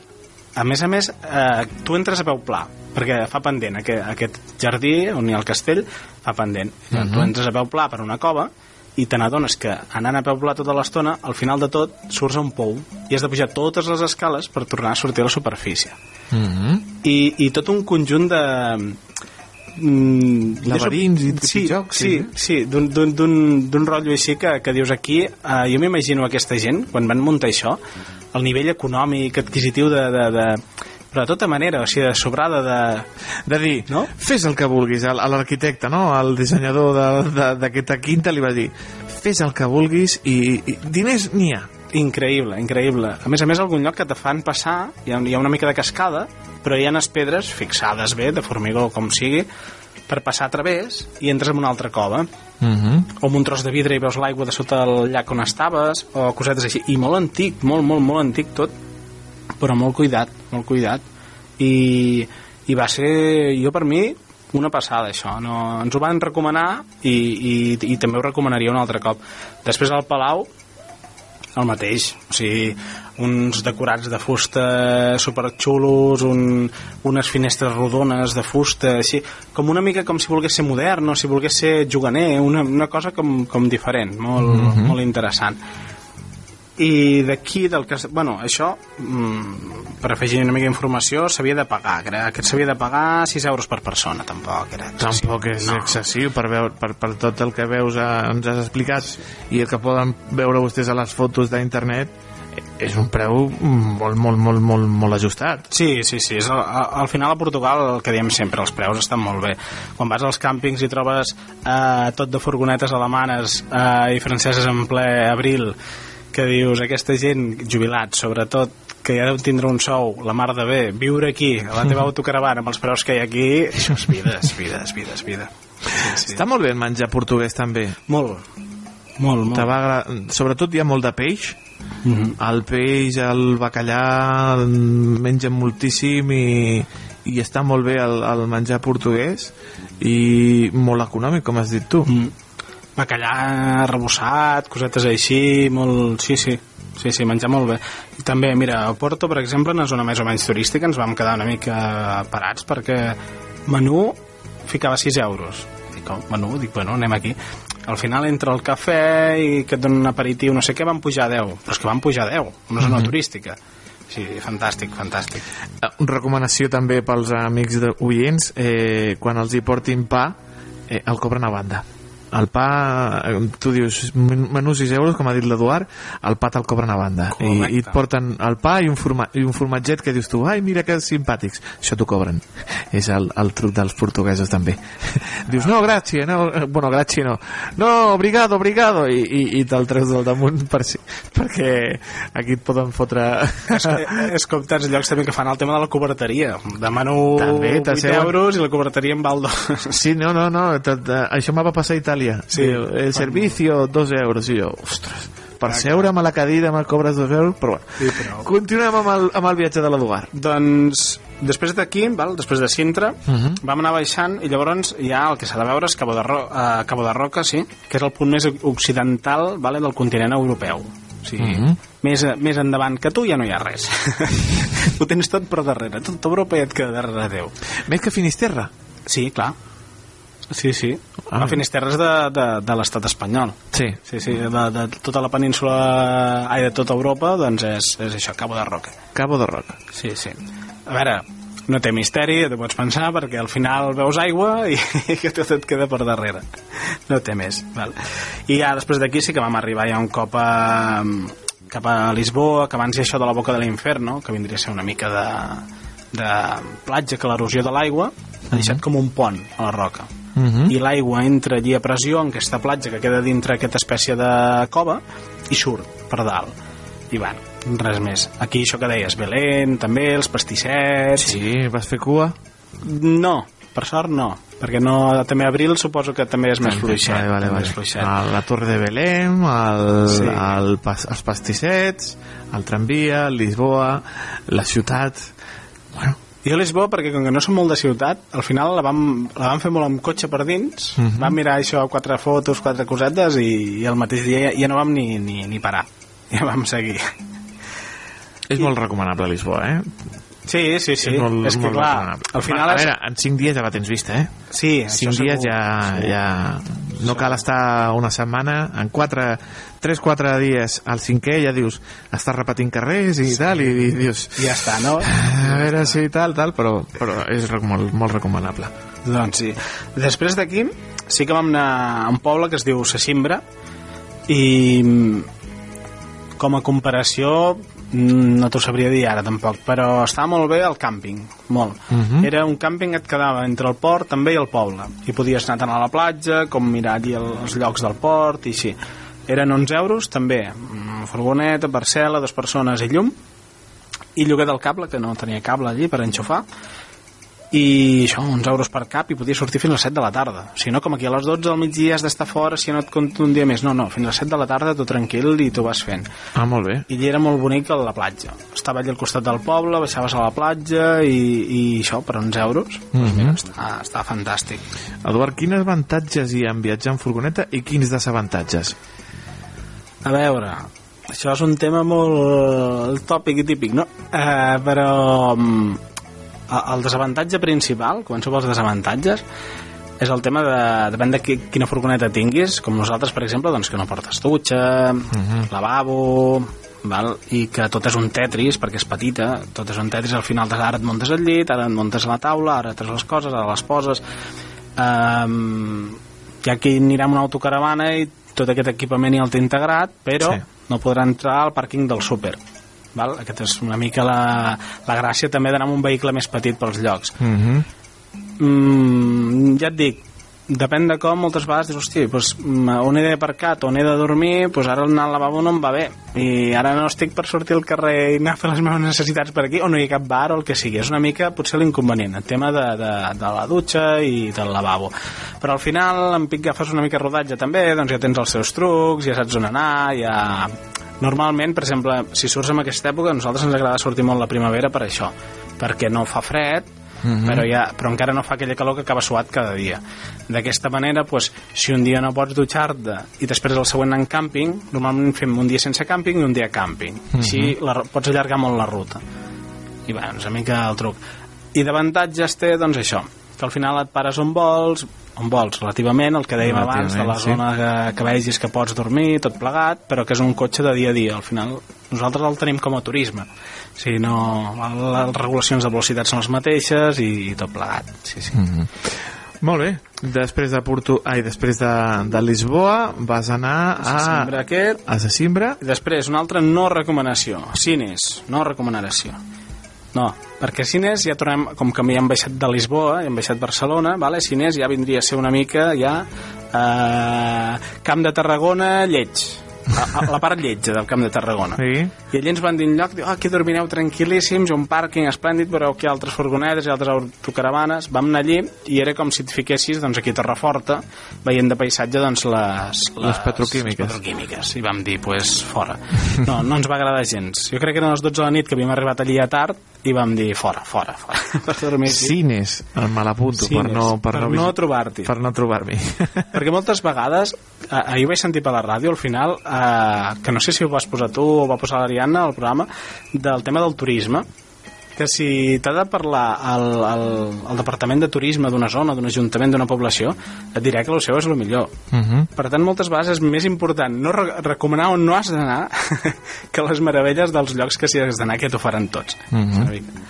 a més a més, eh, tu entres a peu pla perquè fa pendent aquest, aquest jardí on hi ha el castell fa pendent uh -huh. tu entres a peu pla per una cova i te n'adones que anant a peu pla tota l'estona al final de tot surts a un pou i has de pujar totes les escales per tornar a sortir a la superfície uh -huh. I, i tot un conjunt de mm, laberins i sí, jocs sí, sí, sí d'un rotllo així que, que dius aquí eh, jo m'imagino aquesta gent quan van muntar això el nivell econòmic, adquisitiu de, de, de però de tota manera, o sigui, de sobrada de... De dir, no? fes el que vulguis, a l'arquitecte, no? el dissenyador d'aquesta de, quinta li va dir, fes el que vulguis i, i diners n'hi ha. Increïble, increïble. A més a més, algun lloc que te fan passar, hi ha, hi ha una mica de cascada, però hi ha les pedres fixades bé, de formigó com sigui, per passar a través i entres en una altra cova. Uh -huh. O amb un tros de vidre i veus l'aigua de sota el llac on estaves, o cosetes així. I molt antic, molt, molt, molt antic tot, però molt cuidat, molt cuidat. I, i va ser, jo per mi, una passada això, no, ens ho van recomanar i, i, i també ho recomanaria un altre cop després al Palau el mateix, o sigui uns decorats de fusta superxulos un, unes finestres rodones de fusta així, com una mica com si volgués ser modern o si volgués ser juganer una, una cosa com, com diferent molt, mm -hmm. molt interessant i d'aquí del que... Bueno, això, mm, per afegir una mica d'informació, s'havia de pagar. Crec que s'havia de pagar 6 euros per persona, tampoc era excessiu. Tampoc és no. excessiu per, veure, per, per tot el que veus a, ens has explicat sí. i el que poden veure vostès a les fotos d'internet és un preu molt, molt, molt, molt, molt ajustat. Sí, sí, sí. És, al, al final a Portugal el que diem sempre, els preus estan molt bé. Quan vas als càmpings i trobes eh, tot de furgonetes alemanes eh, i franceses en ple abril que dius, aquesta gent, jubilats sobretot, que ja deu tindre un sou, la mar de bé, viure aquí, a la teva autocaravana, amb els preus que hi ha aquí, això és vida, és vida, és vida, és vida. Sí, sí. Està molt bé el menjar portuguès també. Molt, molt, molt. Va, sobretot hi ha molt de peix, Mm -hmm. el peix, el bacallà mengen moltíssim i, i està molt bé el, el menjar portuguès i molt econòmic com has dit tu mm. bacallà rebossat cosetes així molt... sí, sí, Sí, sí, menjar molt bé. I també, mira, a Porto, per exemple, en una zona més o menys turística, ens vam quedar una mica parats perquè menú ficava 6 euros. Dic, oh, menú, dic, bueno, anem aquí. Al final, entre el cafè i que et donen un aperitiu, no sé què, van pujar a 10. Però és que van pujar a 10, una zona Mhm. turística. Sí, fantàstic, fantàstic. Eh, recomanació també pels amics de oients eh, quan els hi portin pa eh, el cobren a banda el pa, eh, tu dius men- menú 6 euros, com ha dit l'Eduard el pa te'l cobren a banda. I, i et porten el pa i un, forma, i un formatget que dius tu, ai mira que simpàtics això t'ho cobren, és el, el truc dels portuguesos també. Dius no, gràcia, no, eh, bueno, gràcia no no, obrigado, obrigado i, i, i te'l treus del damunt per si, perquè aquí et poden fotre és, és com tants llocs també que fan el tema de la coberteria. Demano També, 8 t'asseuen- euros i la coberteria en val. Sí, no, no, no, t- t- això m'ha va passar a Itàlia. Sí. Diu, el servicio, dos euros. I jo, ostres, per seure'm a la cadira me cobres dos euros, però bueno. Sí, però... Continuem amb el, amb el viatge de l'Eduard. Doncs després d'aquí, després de Sintra, Uh -huh. vam anar baixant i llavors ja el que s'ha de veure és Cabo de, Ro uh, Cabo de Roca, sí, que és el punt més occidental vale, del continent europeu. O sigui, uh Mhm. -huh. més, més endavant que tu ja no hi ha res. Ho tens tot per darrere. Tot Europa ja et queda darrere teu. Més que Finisterra? Sí, clar. Sí, sí. Ah. La Finisterra és de, de, de l'estat espanyol. Sí. Sí, sí, de, de tota la península, ai, de tota Europa, doncs és, és això, Cabo de Roca. Cabo de Roca. Sí, sí. A veure, no té misteri, t'ho pots pensar, perquè al final veus aigua i, i que tot et queda per darrere. No té més. Val. I ja després d'aquí sí que vam arribar ja un cop a, cap a Lisboa, que abans hi això de la boca de l'inferno, que vindria a ser una mica de, de platja, que l'erosió de l'aigua ha deixat com un pont a la roca. Uh -huh. I l'aigua entra allí a pressió en aquesta platja que queda dintre aquesta espècie de cova i surt per dalt. I bueno, res més. Aquí això que deies, Belén, també, els pastissets... Sí, vas fer cua? No, per sort no, perquè no, també abril suposo que també és més fluixet. Vale, vale, vale. fluixet. A La Torre de Belém, el, Sí. sí. el, pas, els pastissets, el tramvia, Lisboa, la ciutat... Bueno, Jo a Lisboa, perquè com que no som molt de ciutat, al final la vam, la vam fer molt amb cotxe per dins, Mhm. vam mirar això, quatre fotos, quatre cosetes, i, i el mateix dia ja, ja no vam ni, ni, ni parar. Ja vam seguir. és molt recomanable Lisboa, eh? Sí, sí, sí. És, molt, és que, molt clar, recomanable. al final a és- veure, en 5 dies ja la tens vista, eh? Sí, 5 això dies segur. ja, Sí. ja... No cal estar una setmana, en 4, 3-4 dies al cinquè ja dius, estàs repetint carrers i tal, i, i dius... Ja està, no? A veure si tal, tal, però, però és molt, molt recomanable. Doncs sí. Després d'aquí sí que vam anar a un poble que es diu Sesimbra i mm, com a comparació no t'ho sabria dir ara tampoc, però estava molt bé el càmping, molt. Mhm. Era un càmping que et quedava entre el port també i el poble, i podies anar tant a la platja com mirar allí el, els llocs del port i així. Eren 11 euros també, mm, furgoneta, parcel·la, dues persones i llum, i lloguer del cable, que no tenia cable allí per enxufar, i això, uns euros per cap i podia sortir fins a les 7 de la tarda si no com aquí a les 12 del migdia has d'estar fora si no et compto un dia més, no, no, fins a les 7 de la tarda tot tranquil i t'ho vas fent Ah, molt bé. i allí era molt bonic a la platja estava allà al costat del poble, baixaves a la platja i, i això, per 11 euros Mhm. mira, està, està fantàstic Eduard, quins avantatges hi ha en viatjar en furgoneta i quins desavantatges? A veure, això és un tema molt tòpic i típic, no? Eh, però mm, el desavantatge principal, començo pels desavantatges, és el tema de, depèn de qui, quina furgoneta tinguis, com nosaltres, per exemple, doncs que no portes dutxa, lavabo, val? i que tot és un tetris, perquè és petita, tot és un tetris, al final ara et muntes el llit, ara et muntes la taula, ara treus les coses, ara les poses... Um, hi ha qui anirà amb una autocaravana i tot aquest equipament ja el té integrat, però sí. no podrà entrar al pàrquing del súper. Val? Aquesta és una mica la, la gràcia també d'anar amb un vehicle més petit pels llocs. Mm -hmm. Mm, ja et dic, depèn de com, moltes vegades dius, hosti, doncs, on he d'aparcat, on he de dormir, doncs ara anar al lavabo no em va bé. I ara no estic per sortir al carrer i anar a fer les meves necessitats per aquí, o no hi ha cap bar o el que sigui. És una mica, potser, l'inconvenient, el tema de, de, de la dutxa i del lavabo. Però al final, en pic agafes una mica rodatge també, doncs ja tens els seus trucs, ja saps on anar, ja... Normalment, per exemple, si surts en aquesta època, a nosaltres ens agrada sortir molt la primavera per això, perquè no fa fred, Mhm. però, ja, però encara no fa aquella calor que acaba suat cada dia. D'aquesta manera, pues, si un dia no pots dutxar-te i després el següent en càmping, normalment fem un dia sense càmping i un dia càmping. Mhm. Així la, pots allargar molt la ruta. I bueno, és una mica el truc. I d'avantatges té, doncs això, que al final et pares on vols, on vols, relativament, el que dèiem abans, de la sí. zona que, que vegis que pots dormir, tot plegat, però que és un cotxe de dia a dia. Al final, nosaltres el tenim com a turisme. O sigui, no, les regulacions de velocitat són les mateixes i, i tot plegat. Sí, sí. Mhm. Molt bé. Després de Porto... Ai, després de, de Lisboa vas anar a... Sesimbra aquest. A Sesimbra. I després, una altra no recomanació. Cines, no recomanació. No, perquè Cines ja tornem, com que ja hem baixat de Lisboa, ja hem baixat Barcelona, vale? Cines ja vindria a ser una mica ja eh, Camp de Tarragona lleig. A, a la part lletja del Camp de Tarragona. Sí. I allí ens van dir un lloc, ah, aquí dormireu tranquil·líssims, un pàrquing esplèndid, veureu que hi ha altres furgonetes i altres autocaravanes. Vam anar allí i era com si et fiquessis doncs, aquí a Torreforta, veient de paisatge doncs, les, Les petroquímiques. les petroquímiques. I vam dir, pues, fora. No, no ens va agradar gens. Jo crec que eren les 12 de la nit que havíem arribat allí a tard i vam dir, fora, fora, fora. per dormir aquí. Cines, el malapunto, per Cines, no, per per no, no trobar-t'hi. Per no trobar-m'hi. Perquè moltes vegades, ahir ho vaig sentir per la ràdio, al final, eh, que no sé si ho vas posar tu o va posar l'Ariadna al programa, del tema del turisme, que si t'ha de parlar el, el, el Departament de Turisme d'una zona, d'un ajuntament, d'una població, et diré que el seu és el millor. Mhm. Per tant, moltes vegades és més important no re recomanar on no has d'anar que les meravelles dels llocs que si has d'anar que t'ho faran tots. Mhm. Una mica.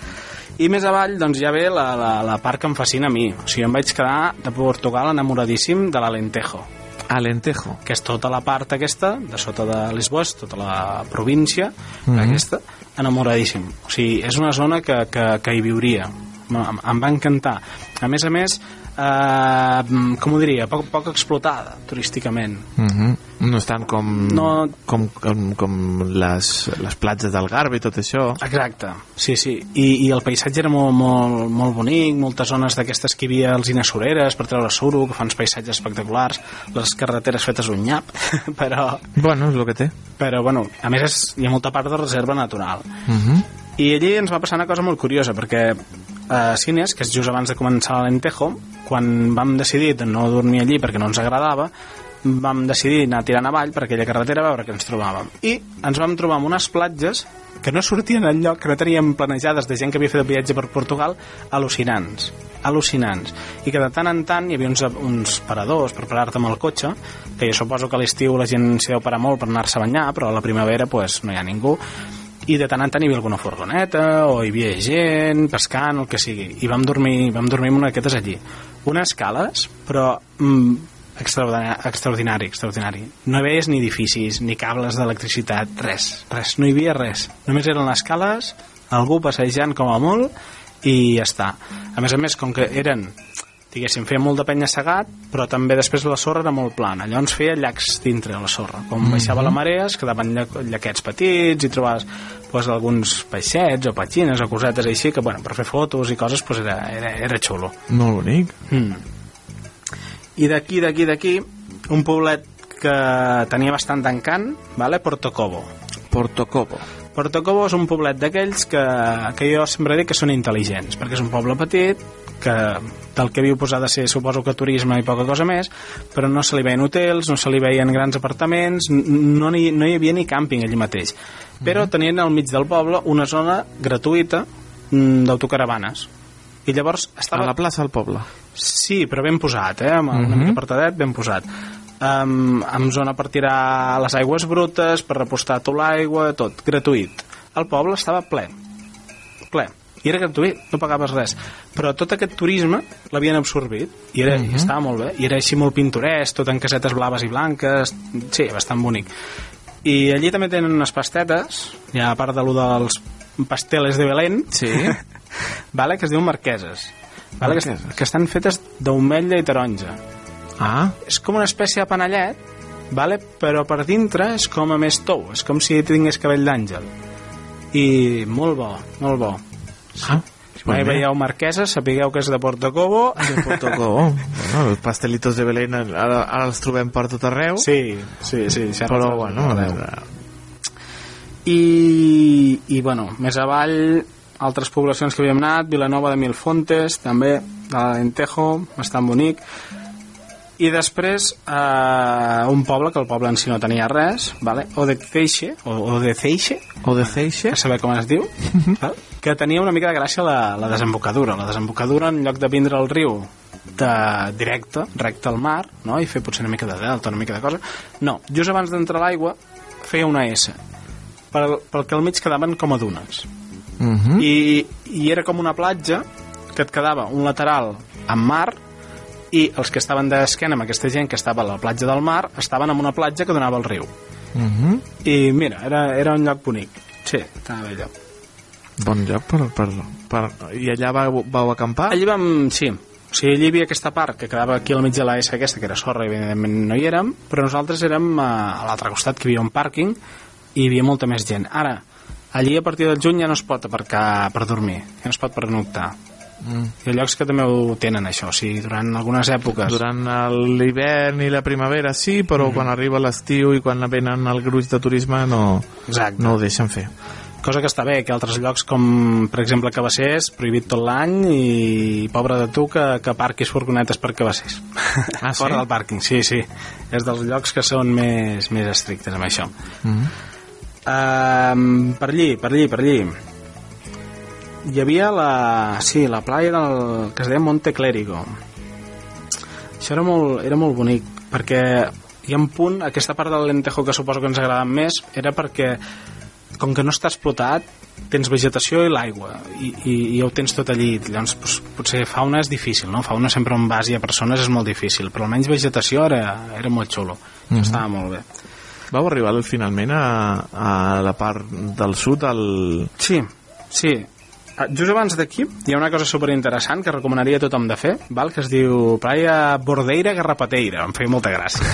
I més avall, doncs ja ve la, la, la part que em fascina a mi. O sigui, em vaig quedar de Portugal enamoradíssim de l'Alentejo. Alentejo. Que és tota la part aquesta, de sota de Lisboa, tota la província Mhm. aquesta, enamoradíssim. O sigui, és una zona que, que, que hi viuria. Em va encantar. A més a més, eh, com ho diria, poc, poc explotada turísticament. Mhm. No és tant com, No. com, com, com les, les platges del Garbe i tot això. Exacte, sí, sí. I, i el paisatge era molt, molt, molt bonic, moltes zones d'aquestes que hi havia els inasoreres per treure suro, que fan uns paisatges espectaculars, les carreteres fetes un nyap, però, Bueno, és el que té. però bueno, a més és, hi ha molta part de reserva natural. Mhm. I allí ens va passar una cosa molt curiosa, perquè a Cines, que és just abans de començar l'Alentejo, quan vam decidir de no dormir allí perquè no ens agradava, vam decidir anar tirant avall per aquella carretera a veure què ens trobàvem. I ens vam trobar amb unes platges que no sortien enlloc, que no teníem planejades de gent que havia fet el viatge per Portugal, al·lucinants al·lucinants i que de tant en tant hi havia uns, uns paradors per parar-te amb el cotxe que jo suposo que a l'estiu la gent s'hi deu parar molt per anar-se a banyar però a la primavera pues, no hi ha ningú i de tant en tant hi havia alguna furgoneta o hi havia gent pescant, el que sigui i vam dormir, vam dormir en una d'aquestes allí unes cales, però mm, extraordinari, extraordinari, extraordinari. No hi veies ni edificis, ni cables d'electricitat, res, res, no hi havia res. Només eren les cales, algú passejant com a molt i ja està. A més a més, com que eren diguéssim, feia molt de penya segat, però també després la sorra era molt plana. Llavors feia llacs dintre la sorra. Com baixava la marea, es quedaven lla llaquets petits i trobaves pues, alguns peixets o petxines o cosetes així que, bueno, per fer fotos i coses pues, era, era, era xulo. Molt bonic. Mm. I d'aquí, d'aquí, d'aquí, un poblet que tenia bastant d'encant, vale? Portocobo. Portocobo. Portocobo és un poblet d'aquells que, que jo sempre dic que són intel·ligents, perquè és un poble petit, que del que viu posar de ser suposo que turisme i poca cosa més, però no se li veien hotels, no se li veien grans apartaments, no, ni, no hi havia ni càmping allí mateix. Però tenien al mig del poble una zona gratuïta mm, d'autocaravanes. I llavors estava... A la plaça del poble. Sí, però ben posat, eh? Amb una Mhm. mica apartadet, ben posat. Um, amb zona per tirar les aigües brutes, per repostar tot l'aigua, tot, gratuït. El poble estava ple, ple. I era gratuït, no pagaves res. Però tot aquest turisme l'havien absorbit i, era, Mhm. i estava molt bé. I era així molt pintoresc, tot en casetes blaves i blanques, sí, bastant bonic. I allí també tenen unes pastetes, ja a part de lo dels pasteles de Belén, sí. vale, que es diuen marqueses, vale, que, Marqueses. que estan fetes d'ametlla i taronja. Ah. És com una espècie de panellet, vale, però per dintre és com a més tou, és com si tingués cabell d'àngel. I molt bo, molt bo. Ah, Si mai veieu marquesa, sapigueu que és de Portocobo. De Portocobo. bueno, els pastelitos de Belén ara, ara els trobem per tot arreu. Sí, sí, sí. Però, bueno, arreu. I, i bueno, més avall altres poblacions que havíem anat, Vilanova de Milfontes, també, de l'Alentejo, bastant bonic. I després eh, un poble, que el poble en si no tenia res, vale? Odeceixe, o Odeceixe, Odeceixe, a saber com es diu, val? que tenia una mica de gràcia la, la desembocadura. La desembocadura, en lloc de vindre al riu de directe, recte al mar, no? i fer potser una mica de delta, una mica de cosa, no, just abans d'entrar a l'aigua feia una S, pel, pel que al mig quedaven com a dunes. Uh -huh. I, i era com una platja que et quedava un lateral amb mar i els que estaven d'esquena amb aquesta gent que estava a la platja del mar estaven en una platja que donava al riu Uh -huh. i mira, era, era un lloc bonic sí, estava bé allò Bon lloc per, per, per... I allà vau, vau acampar? allí vam, sí o sigui, allí hi havia aquesta part que quedava aquí al mig de la S aquesta, que era sorra, i evidentment no hi érem, però nosaltres érem a, a l'altre costat, que hi havia un pàrquing, i hi havia molta més gent. Ara, allí a partir del juny ja no es pot aparcar per dormir, ja no es pot pernoctar. Mm. Hi ha llocs que també ho tenen, això, o sigui, durant algunes èpoques. Durant l'hivern i la primavera sí, però Mm. quan arriba l'estiu i quan venen el gruix de turisme no, Exacte. no ho deixen fer. Cosa que està bé, que altres llocs com, per exemple, Cabassers, prohibit tot l'any i pobre de tu que, que parquis furgonetes per Cabassers. Ah, sí? Fora del pàrquing, sí, sí. És dels llocs que són més, més estrictes amb això. Mm. Um, per allí, per allí, per allí. Hi havia la... Sí, la playa del, que es deia Monte Clérigo. Això era molt, era molt bonic, perquè hi ha un punt, aquesta part del lentejo que suposo que ens agrada més, era perquè com que no està explotat, tens vegetació i l'aigua, i, i, i ho tens tot allí. Llavors, doncs, potser fauna és difícil, no? Fauna sempre on vas i a persones és molt difícil, però almenys vegetació era, era molt xulo. Mhm. Estava molt bé. Vau arribar finalment a, a la part del sud, al... Sí, sí. Ah, Just abans d'aquí hi ha una cosa superinteressant que recomanaria a tothom de fer, val? que es diu Playa Bordeira Garrapateira. Em feia molta gràcia.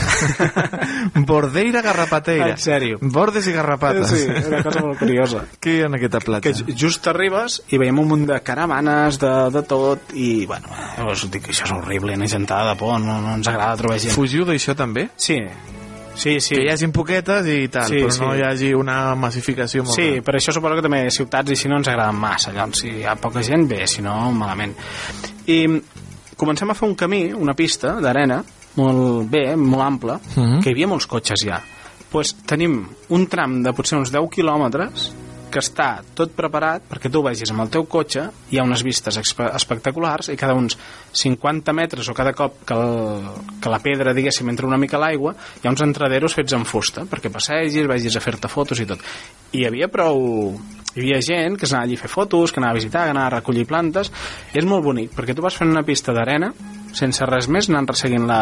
Bordeira Garrapateira. En sèrio. Bordes i garrapates. Sí, una cosa molt curiosa. Què hi ha en aquesta platja? Que ju- just arribes i veiem un munt de caravanes, de, de tot, i, bueno, llavors dic, això és horrible, una gentada de por, no, no ens agrada trobar gent. Fugiu d'això també? Sí, sí, sí. Que hi hagin poquetes i tal, Sí, però sí. no hi hagi una massificació molt Sí, gran. per això suposo que també ciutats i si no ens agraden massa. Llavors, si hi ha poca gent, bé, si no, malament. I comencem a fer un camí, una pista d'arena, molt bé, molt ampla, Mhm. que hi havia molts cotxes ja. pues tenim un tram de potser uns 10 quilòmetres que està tot preparat perquè tu vagis amb el teu cotxe, hi ha unes vistes espe espectaculars i cada uns 50 metres o cada cop que, el, que la pedra, diguéssim, entra una mica a l'aigua, hi ha uns entraderos fets en fusta perquè passegis, vagis a fer-te fotos i tot. I hi havia prou... Hi havia gent que s'anava allí a fer fotos, que anava a visitar, que anava a recollir plantes, i és molt bonic, perquè tu vas fent una pista d'arena, sense res més, anant resseguint la,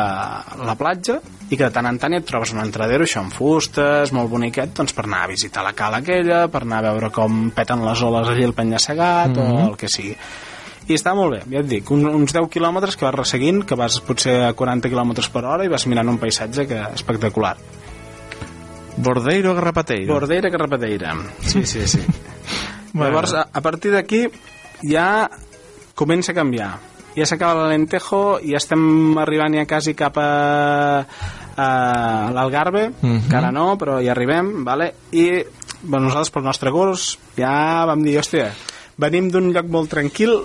la platja, i que de tant en tant et trobes un entradero, això amb fustes, molt boniquet, doncs per anar a visitar la cala aquella, per anar a veure com peten les oles allí al penya-segat, Mhm. o el que sigui. I està molt bé, ja et dic, un, uns 10 quilòmetres que vas resseguint, que vas potser a 40 quilòmetres per hora i vas mirant un paisatge que espectacular. Bordeiro Garrapateiro. Bordeira que repeteira. Sí, sí, sí. Bueno. Llavors, a, a partir d'aquí ja comença a canviar. Ja s'acaba l'Alentejo, ja estem arribant ja quasi cap a, a l'Algarve, Mhm. que ara no, però hi arribem, vale? i bueno, nosaltres pel nostre gust ja vam dir, hòstia, venim d'un lloc molt tranquil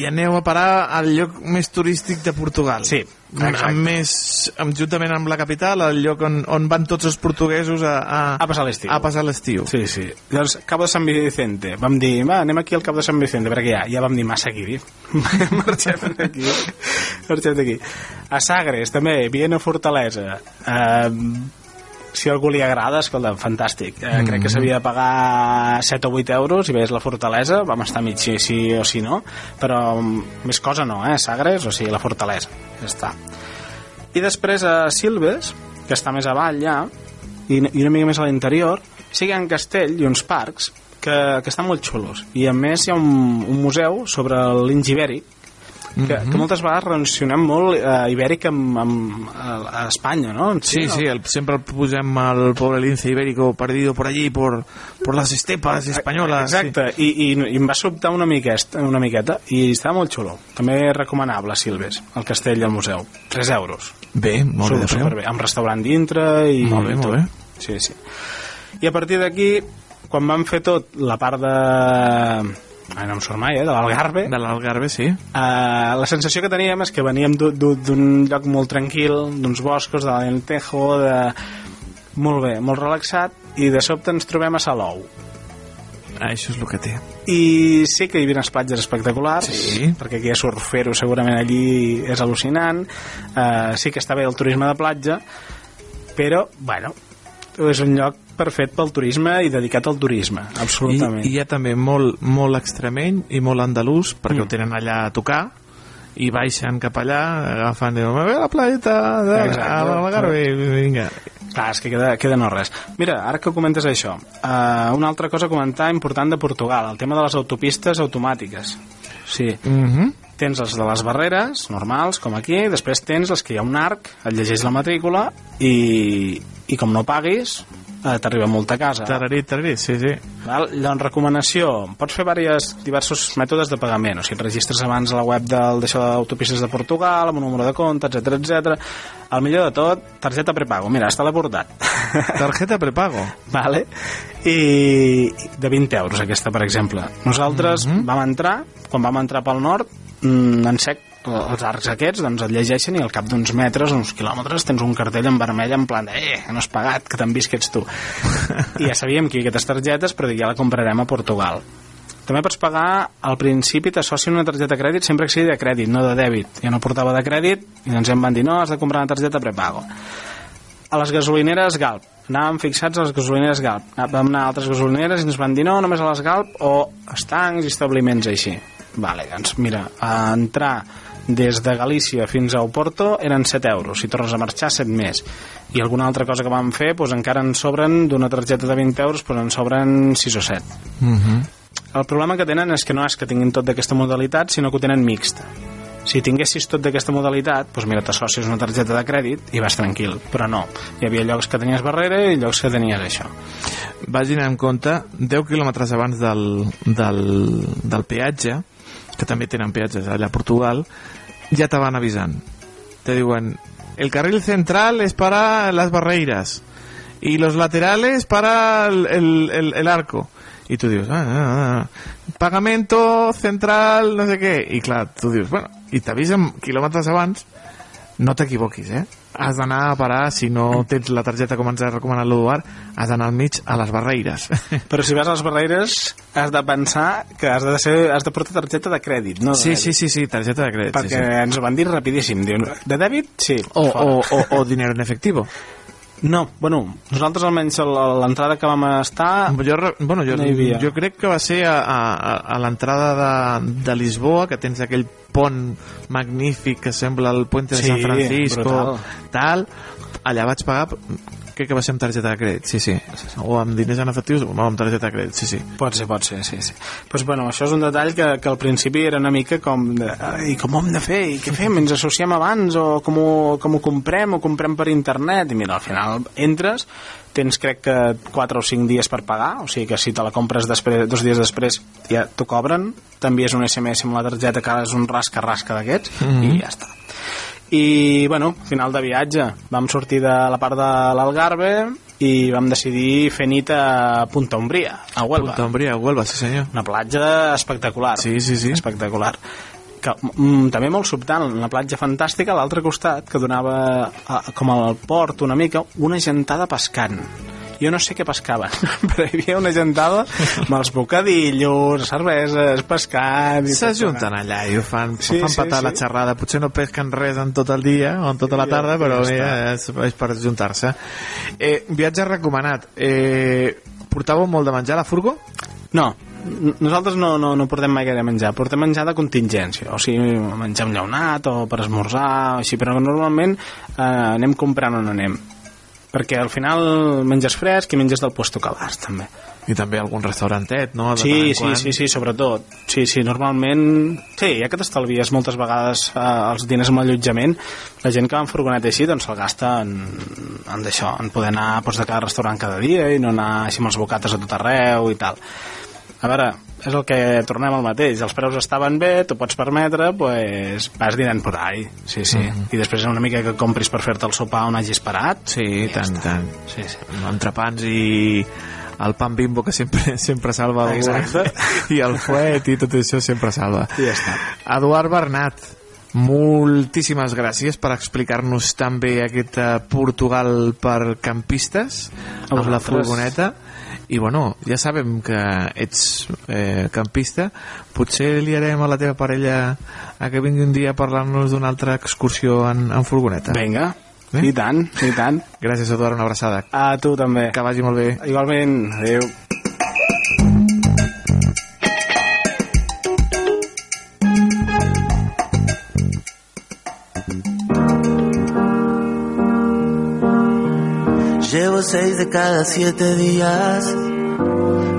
I aneu a parar al lloc més turístic de Portugal. Sí, exacte. amb més, amb, juntament amb la capital, el lloc on, on van tots els portuguesos a, a, a passar l'estiu. a passar l'estiu. Sí, sí. Llavors, Cabo de San Vicente. Vam dir, va, anem aquí al Cap de San Vicente, perquè ja, ja vam dir massa aquí. Marxem d'aquí. Marxem d'aquí. A Sagres, també, Viena Fortalesa. Uh, si a algú li agrada, escolta, fantàstic. Eh, crec que s'havia de pagar 7 o 8 euros i veies la fortalesa, vam estar mig sí, sí o sí no, però mm, més cosa no, eh? Sagres, o sigui, la fortalesa. Ja està. I després a Silves, que està més avall ja, i, i una mica més a l'interior, sí que hi ha un castell i uns parcs que, que estan molt xulos. I a més hi ha un, un museu sobre el linge ibèric, que, que moltes vegades relacionem molt eh, ibèric amb, amb a, a Espanya, no? En Sí, sí, el, siempre posem el pobre lince ibérico perdido por allí, por, por las estepas españolas. Exacte, I, i, i em va sobtar una miqueta, una miqueta i estava molt xulo. També recomanable, Silves, el castell i el museu. 3 euros. Bé, molt bé de preu. Superbé, amb restaurant dintre i Molt bé, i molt bé. Sí, sí. I a partir d'aquí, quan vam fer tot la part de Em surt mai, eh? De l'Algarve. De l'Algarve, sí. Uh, la sensació que teníem és que veníem d'u- d'u- d'un lloc molt tranquil, d'uns boscos, de l'Alentejo, de... Molt bé, molt relaxat, i de sobte ens trobem a Salou. Ah, això és el que té. I sí que hi havia unes platges espectaculars, Sí. perquè aquí a surfer-ho segurament allí és al·lucinant. Uh, sí que està bé el turisme de platja, però, bueno, és un lloc perfet pel turisme i dedicat al turisme, absolutament. I, I hi ha també molt, molt extremeny i molt andalús, perquè mm. ho tenen allà a tocar, i baixen cap allà, agafen i diuen, "Me ve a la platja a l'Algarve, i vinga. Clar, és que queda, queda no res. Mira, ara que comentes això, uh, una altra cosa a comentar important de Portugal, el tema de les autopistes automàtiques. Sí. Mm -hmm. Tens les de les barreres, normals, com aquí, després tens els que hi ha un arc, et llegeix la matrícula i, i com no paguis, eh, t'arriba multa a casa. Tararí, tararí, sí, sí. Val? Doncs recomanació, pots fer diversos, diversos mètodes de pagament, o sigui, et registres abans a la web del d'això d'autopistes de Portugal, amb un número de compte, etc etc. El millor de tot, targeta prepago. Mira, està l'he portat. Targeta prepago. vale? I de 20 euros aquesta, per exemple. Nosaltres mm -hmm. vam entrar, quan vam entrar pel nord, mm, en sec, els arcs aquests doncs et llegeixen i al cap d'uns metres, uns quilòmetres, tens un cartell en vermell en plan de, eh, no has pagat, que t'han vist que ets tu. I ja sabíem que hi aquestes targetes, però ja la comprarem a Portugal. També pots pagar, al principi t'associen una targeta de crèdit sempre que sigui de crèdit, no de dèbit. Jo no portava de crèdit i ens em van dir, no, has de comprar una targeta prepago. A les gasolineres Galp. Anàvem fixats a les gasolineres Galp. Vam anar a altres gasolineres i ens van dir, no, només a les Galp o estancs i establiments així. Vale, doncs mira, a entrar des de Galícia fins a Oporto eren 7 euros, si tornes a marxar 7 més. I alguna altra cosa que vam fer doncs encara en sobren d'una targeta de 20 euros doncs en sobren 6 o 7 Mm -hmm. el problema que tenen és que no és que tinguin tot d'aquesta modalitat sinó que ho tenen mixta si tinguessis tot d'aquesta modalitat doncs mira, t'associes una targeta de crèdit i vas tranquil, però no. Hi havia llocs que tenies barrera i llocs que tenies això. Vagin en compte 10 quilòmetres abans del, del, del peatge que també tenen peatges allà a Portugal ja te van avisant. Te diuen el carril central es para las barreiras y los laterales para el, arco. I tu dius ah, pagamento central no sé què. I clar, tu dius bueno, i t'avisen quilòmetres abans. No t'equivoquis, eh? Has d'anar a parar, si no tens la targeta com ens ha recomanat l'Eduard, has d'anar al mig a les barreires. però si vas a les barreres has de pensar que has de, ser, has de portar targeta de crèdit no de Sí, sí, sí, sí, targeta de crèdit. perquè sí, sí. ens ho van dir rapidíssim diuen, de dèbit? Sí O, fora. o, o, o dinero en efectivo. No, bueno, nosaltres almenys l'entrada que vam estar Jo, bueno, jo, no jo crec que va ser a, a, a l'entrada de, de Lisboa, que tens aquell pont magnífic que sembla el puente de Sí, San Francisco, brutal. tal, allà vaig pagar crec que va ser amb targeta de crèdit, sí, sí. O amb diners en efectius o amb targeta de crèdit, sí, sí. Pot ser, pot ser, sí, sí. Pues, bueno, això és un detall que, que al principi era una mica com de, i com ho hem de fer, i què fem, ens associem abans o com ho, com ho comprem o comprem per internet i mira, al final entres tens crec que 4 o 5 dies per pagar o sigui que si te la compres després, dos dies després ja t'ho cobren, t'envies un SMS amb la targeta que ara és un rasca-rasca d'aquests Mhm. i ja està i bueno, final de viatge. Vam sortir de la part de l'Algarve i vam decidir fer nit a Punta Umbria a Huelva. Punta Umbria, Huelva, sí senyor. una platja espectacular. Sí, sí, sí. espectacular. Que, mm, també molt sobtant, una platja fantàstica a l'altre costat, que donava a, com al port una mica, una gentada pescant jo no sé què pescaven, però hi havia una gentada amb els bocadillos, cerveses, tot S'ajunten allà i ho fan, Sí, sí, fan sí, patar sí. la xerrada. Potser no pesquen res en tot el dia o en tota la tarda, però mira, és, és per ajuntar-se. Eh, viatge recomanat. Eh, portàveu molt de menjar a la furgo? No, nosaltres no, no, no portem mai gaire menjar, portem menjar de contingència, o sigui, menjar enllaunat o per esmorzar, o així, però normalment eh, anem comprant on anem perquè al final menges fresc i menges del puesto que vas, també. I també algun restaurantet, no? De Sí, sí, quant. sí, sí, sobretot. Sí, sí, normalment... Sí, ja que t'estalvies moltes vegades eh, els diners amb l'allotjament, la gent que va en furgoneta així, doncs se'l gasta en, en d'això, en poder anar doncs, de cada restaurant cada dia i no anar així amb els bocates a tot arreu i tal. A veure, és el que tornem al mateix. Els preus estaven bé, t'ho pots permetre, pues, vas dinant por ahí. Sí, sí. Mhm. I després una mica que compris per fer-te el sopar on hagis parat. Sí, tant, tant. Sí, sí. Entrepans i el pan bimbo que sempre, sempre salva algú Exacte. i el fuet i tot això sempre salva I ja està. Eduard Bernat moltíssimes gràcies per explicar-nos també aquest eh, Portugal per campistes A amb la furgoneta i bueno, ja sabem que ets eh, campista potser li harem a la teva parella a que vingui un dia a parlar-nos d'una altra excursió en, en furgoneta Vinga, Eh? i tant, i tant. gràcies Eduard, una abraçada A tu també. que vagi molt bé Igualment, adéu. Seis de cada siete días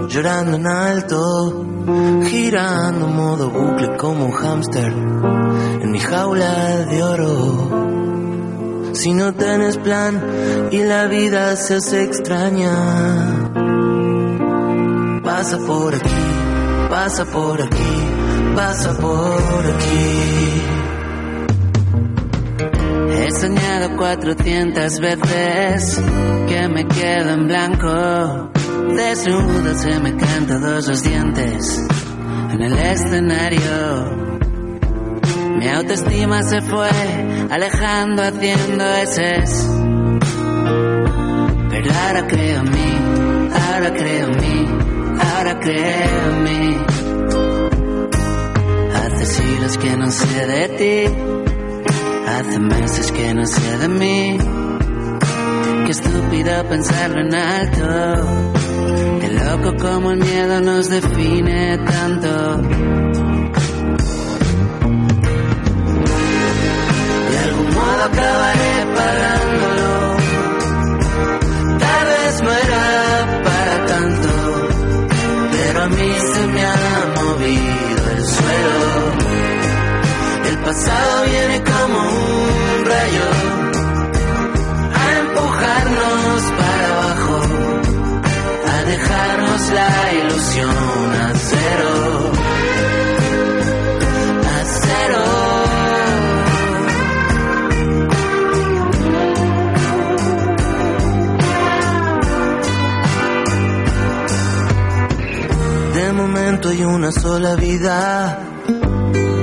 llorando en alto, girando modo bucle como un hámster en mi jaula de oro. Si no tienes plan y la vida se hace extraña, pasa por aquí, pasa por aquí, pasa por aquí. He soñado cuatrocientas veces que me quedo en blanco. Desnudo se me caen todos los dientes en el escenario. Mi autoestima se fue alejando haciendo eses. Pero ahora creo en mí, ahora creo en mí, ahora creo en mí. Hace siglos que no sé de ti. Hace meses que no sé de mí. Qué estúpido pensarlo en alto. Qué loco como el miedo nos define tanto. De algún modo acabaré pagándolo. Tal vez no era para tanto. Pero a mí se me ha movido el suelo. El pasado viene la ilusión a cero, a cero. De momento hay una sola vida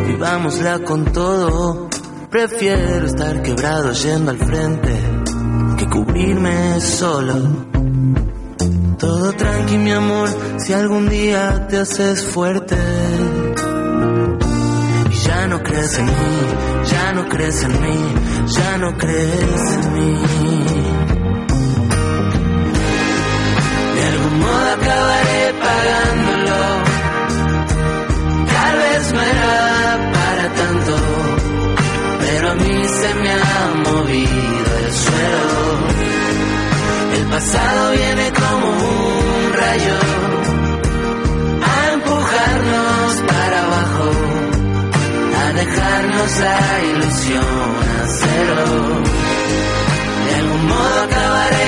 vivámosla con todo. Prefiero estar quebrado yendo al frente que cubrirme solo. Todo tranqui, mi amor, si algún día te haces fuerte. Y ya no crees en mí, ya no crees en mí, ya no crees en mí. De algún modo acabaré pagándolo. Tal vez no era para tanto, pero a mí se me ha movido el suelo. Pasado viene como un rayo a empujarnos para abajo, a dejarnos la ilusión a cero. De algún modo acabaré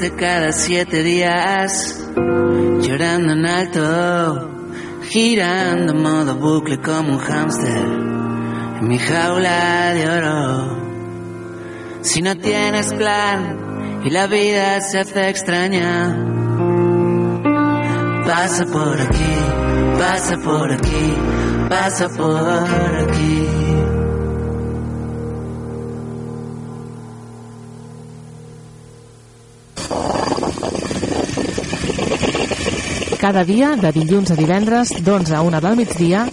de cada siete días llorando en alto, girando modo bucle como un hámster en mi jaula de oro. Si no tienes plan y la vida se hace extraña, pasa por aquí, pasa por aquí, pasa por aquí. Cada dia, de dilluns a divendres, d'11 a 1 del migdia,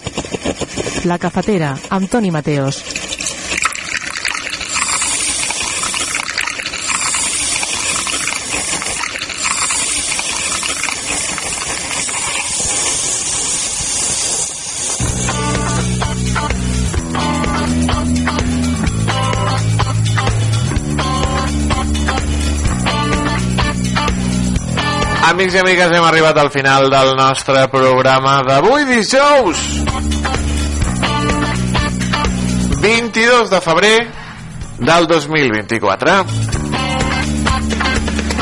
La Cafetera, amb Toni Mateos. Amics i amigues, hem arribat al final del nostre programa d'avui dijous. 22 de febrer del 2024.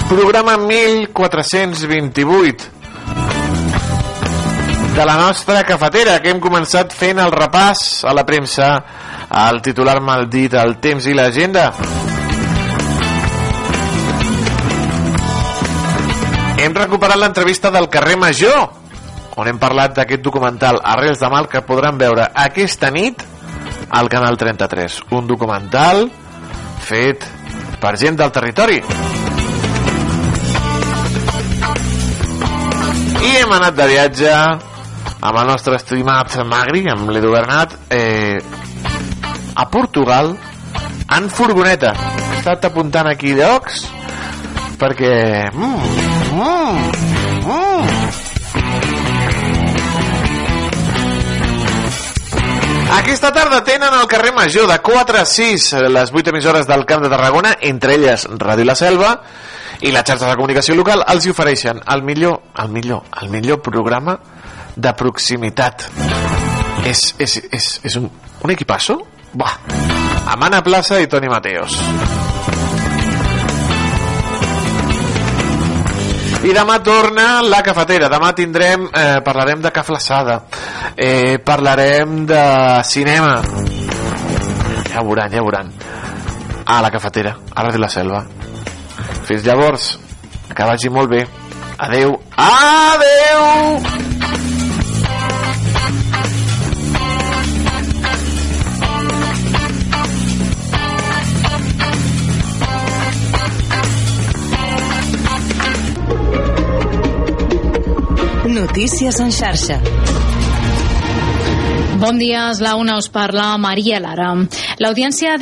Programa 1428 de la nostra cafetera que hem començat fent el repàs a la premsa al titular maldit el temps i l'agenda hem recuperat l'entrevista del carrer Major on hem parlat d'aquest documental Arrels de Mal que podran veure aquesta nit al canal 33 un documental fet per gent del territori i hem anat de viatge amb el nostre estimat Magri, amb l'Edu Bernat, eh, a Portugal, en furgoneta. He estat apuntant aquí llocs perquè... Mm, mm, mm. Aquesta tarda tenen al carrer Major de 4 a 6 les 8 emissores del Camp de Tarragona, entre elles Ràdio La Selva i les xarxes de comunicació local els hi ofereixen el millor, el millor, el millor programa de proximitat. És, és, és, és un, un equipasso? Buah. Amb Anna Plaça i Toni Mateos. I demà torna la cafetera. Demà tindrem, eh, parlarem de caflaçada, eh, parlarem de cinema. Ja veuran, ja veuran. A la cafetera, a Ràdio La Selva. Fins llavors, que vagi molt bé. Adeu. Adeu! Notícies en xarxa. Bon dia, és la una us parla Maria Lara. L'Audiència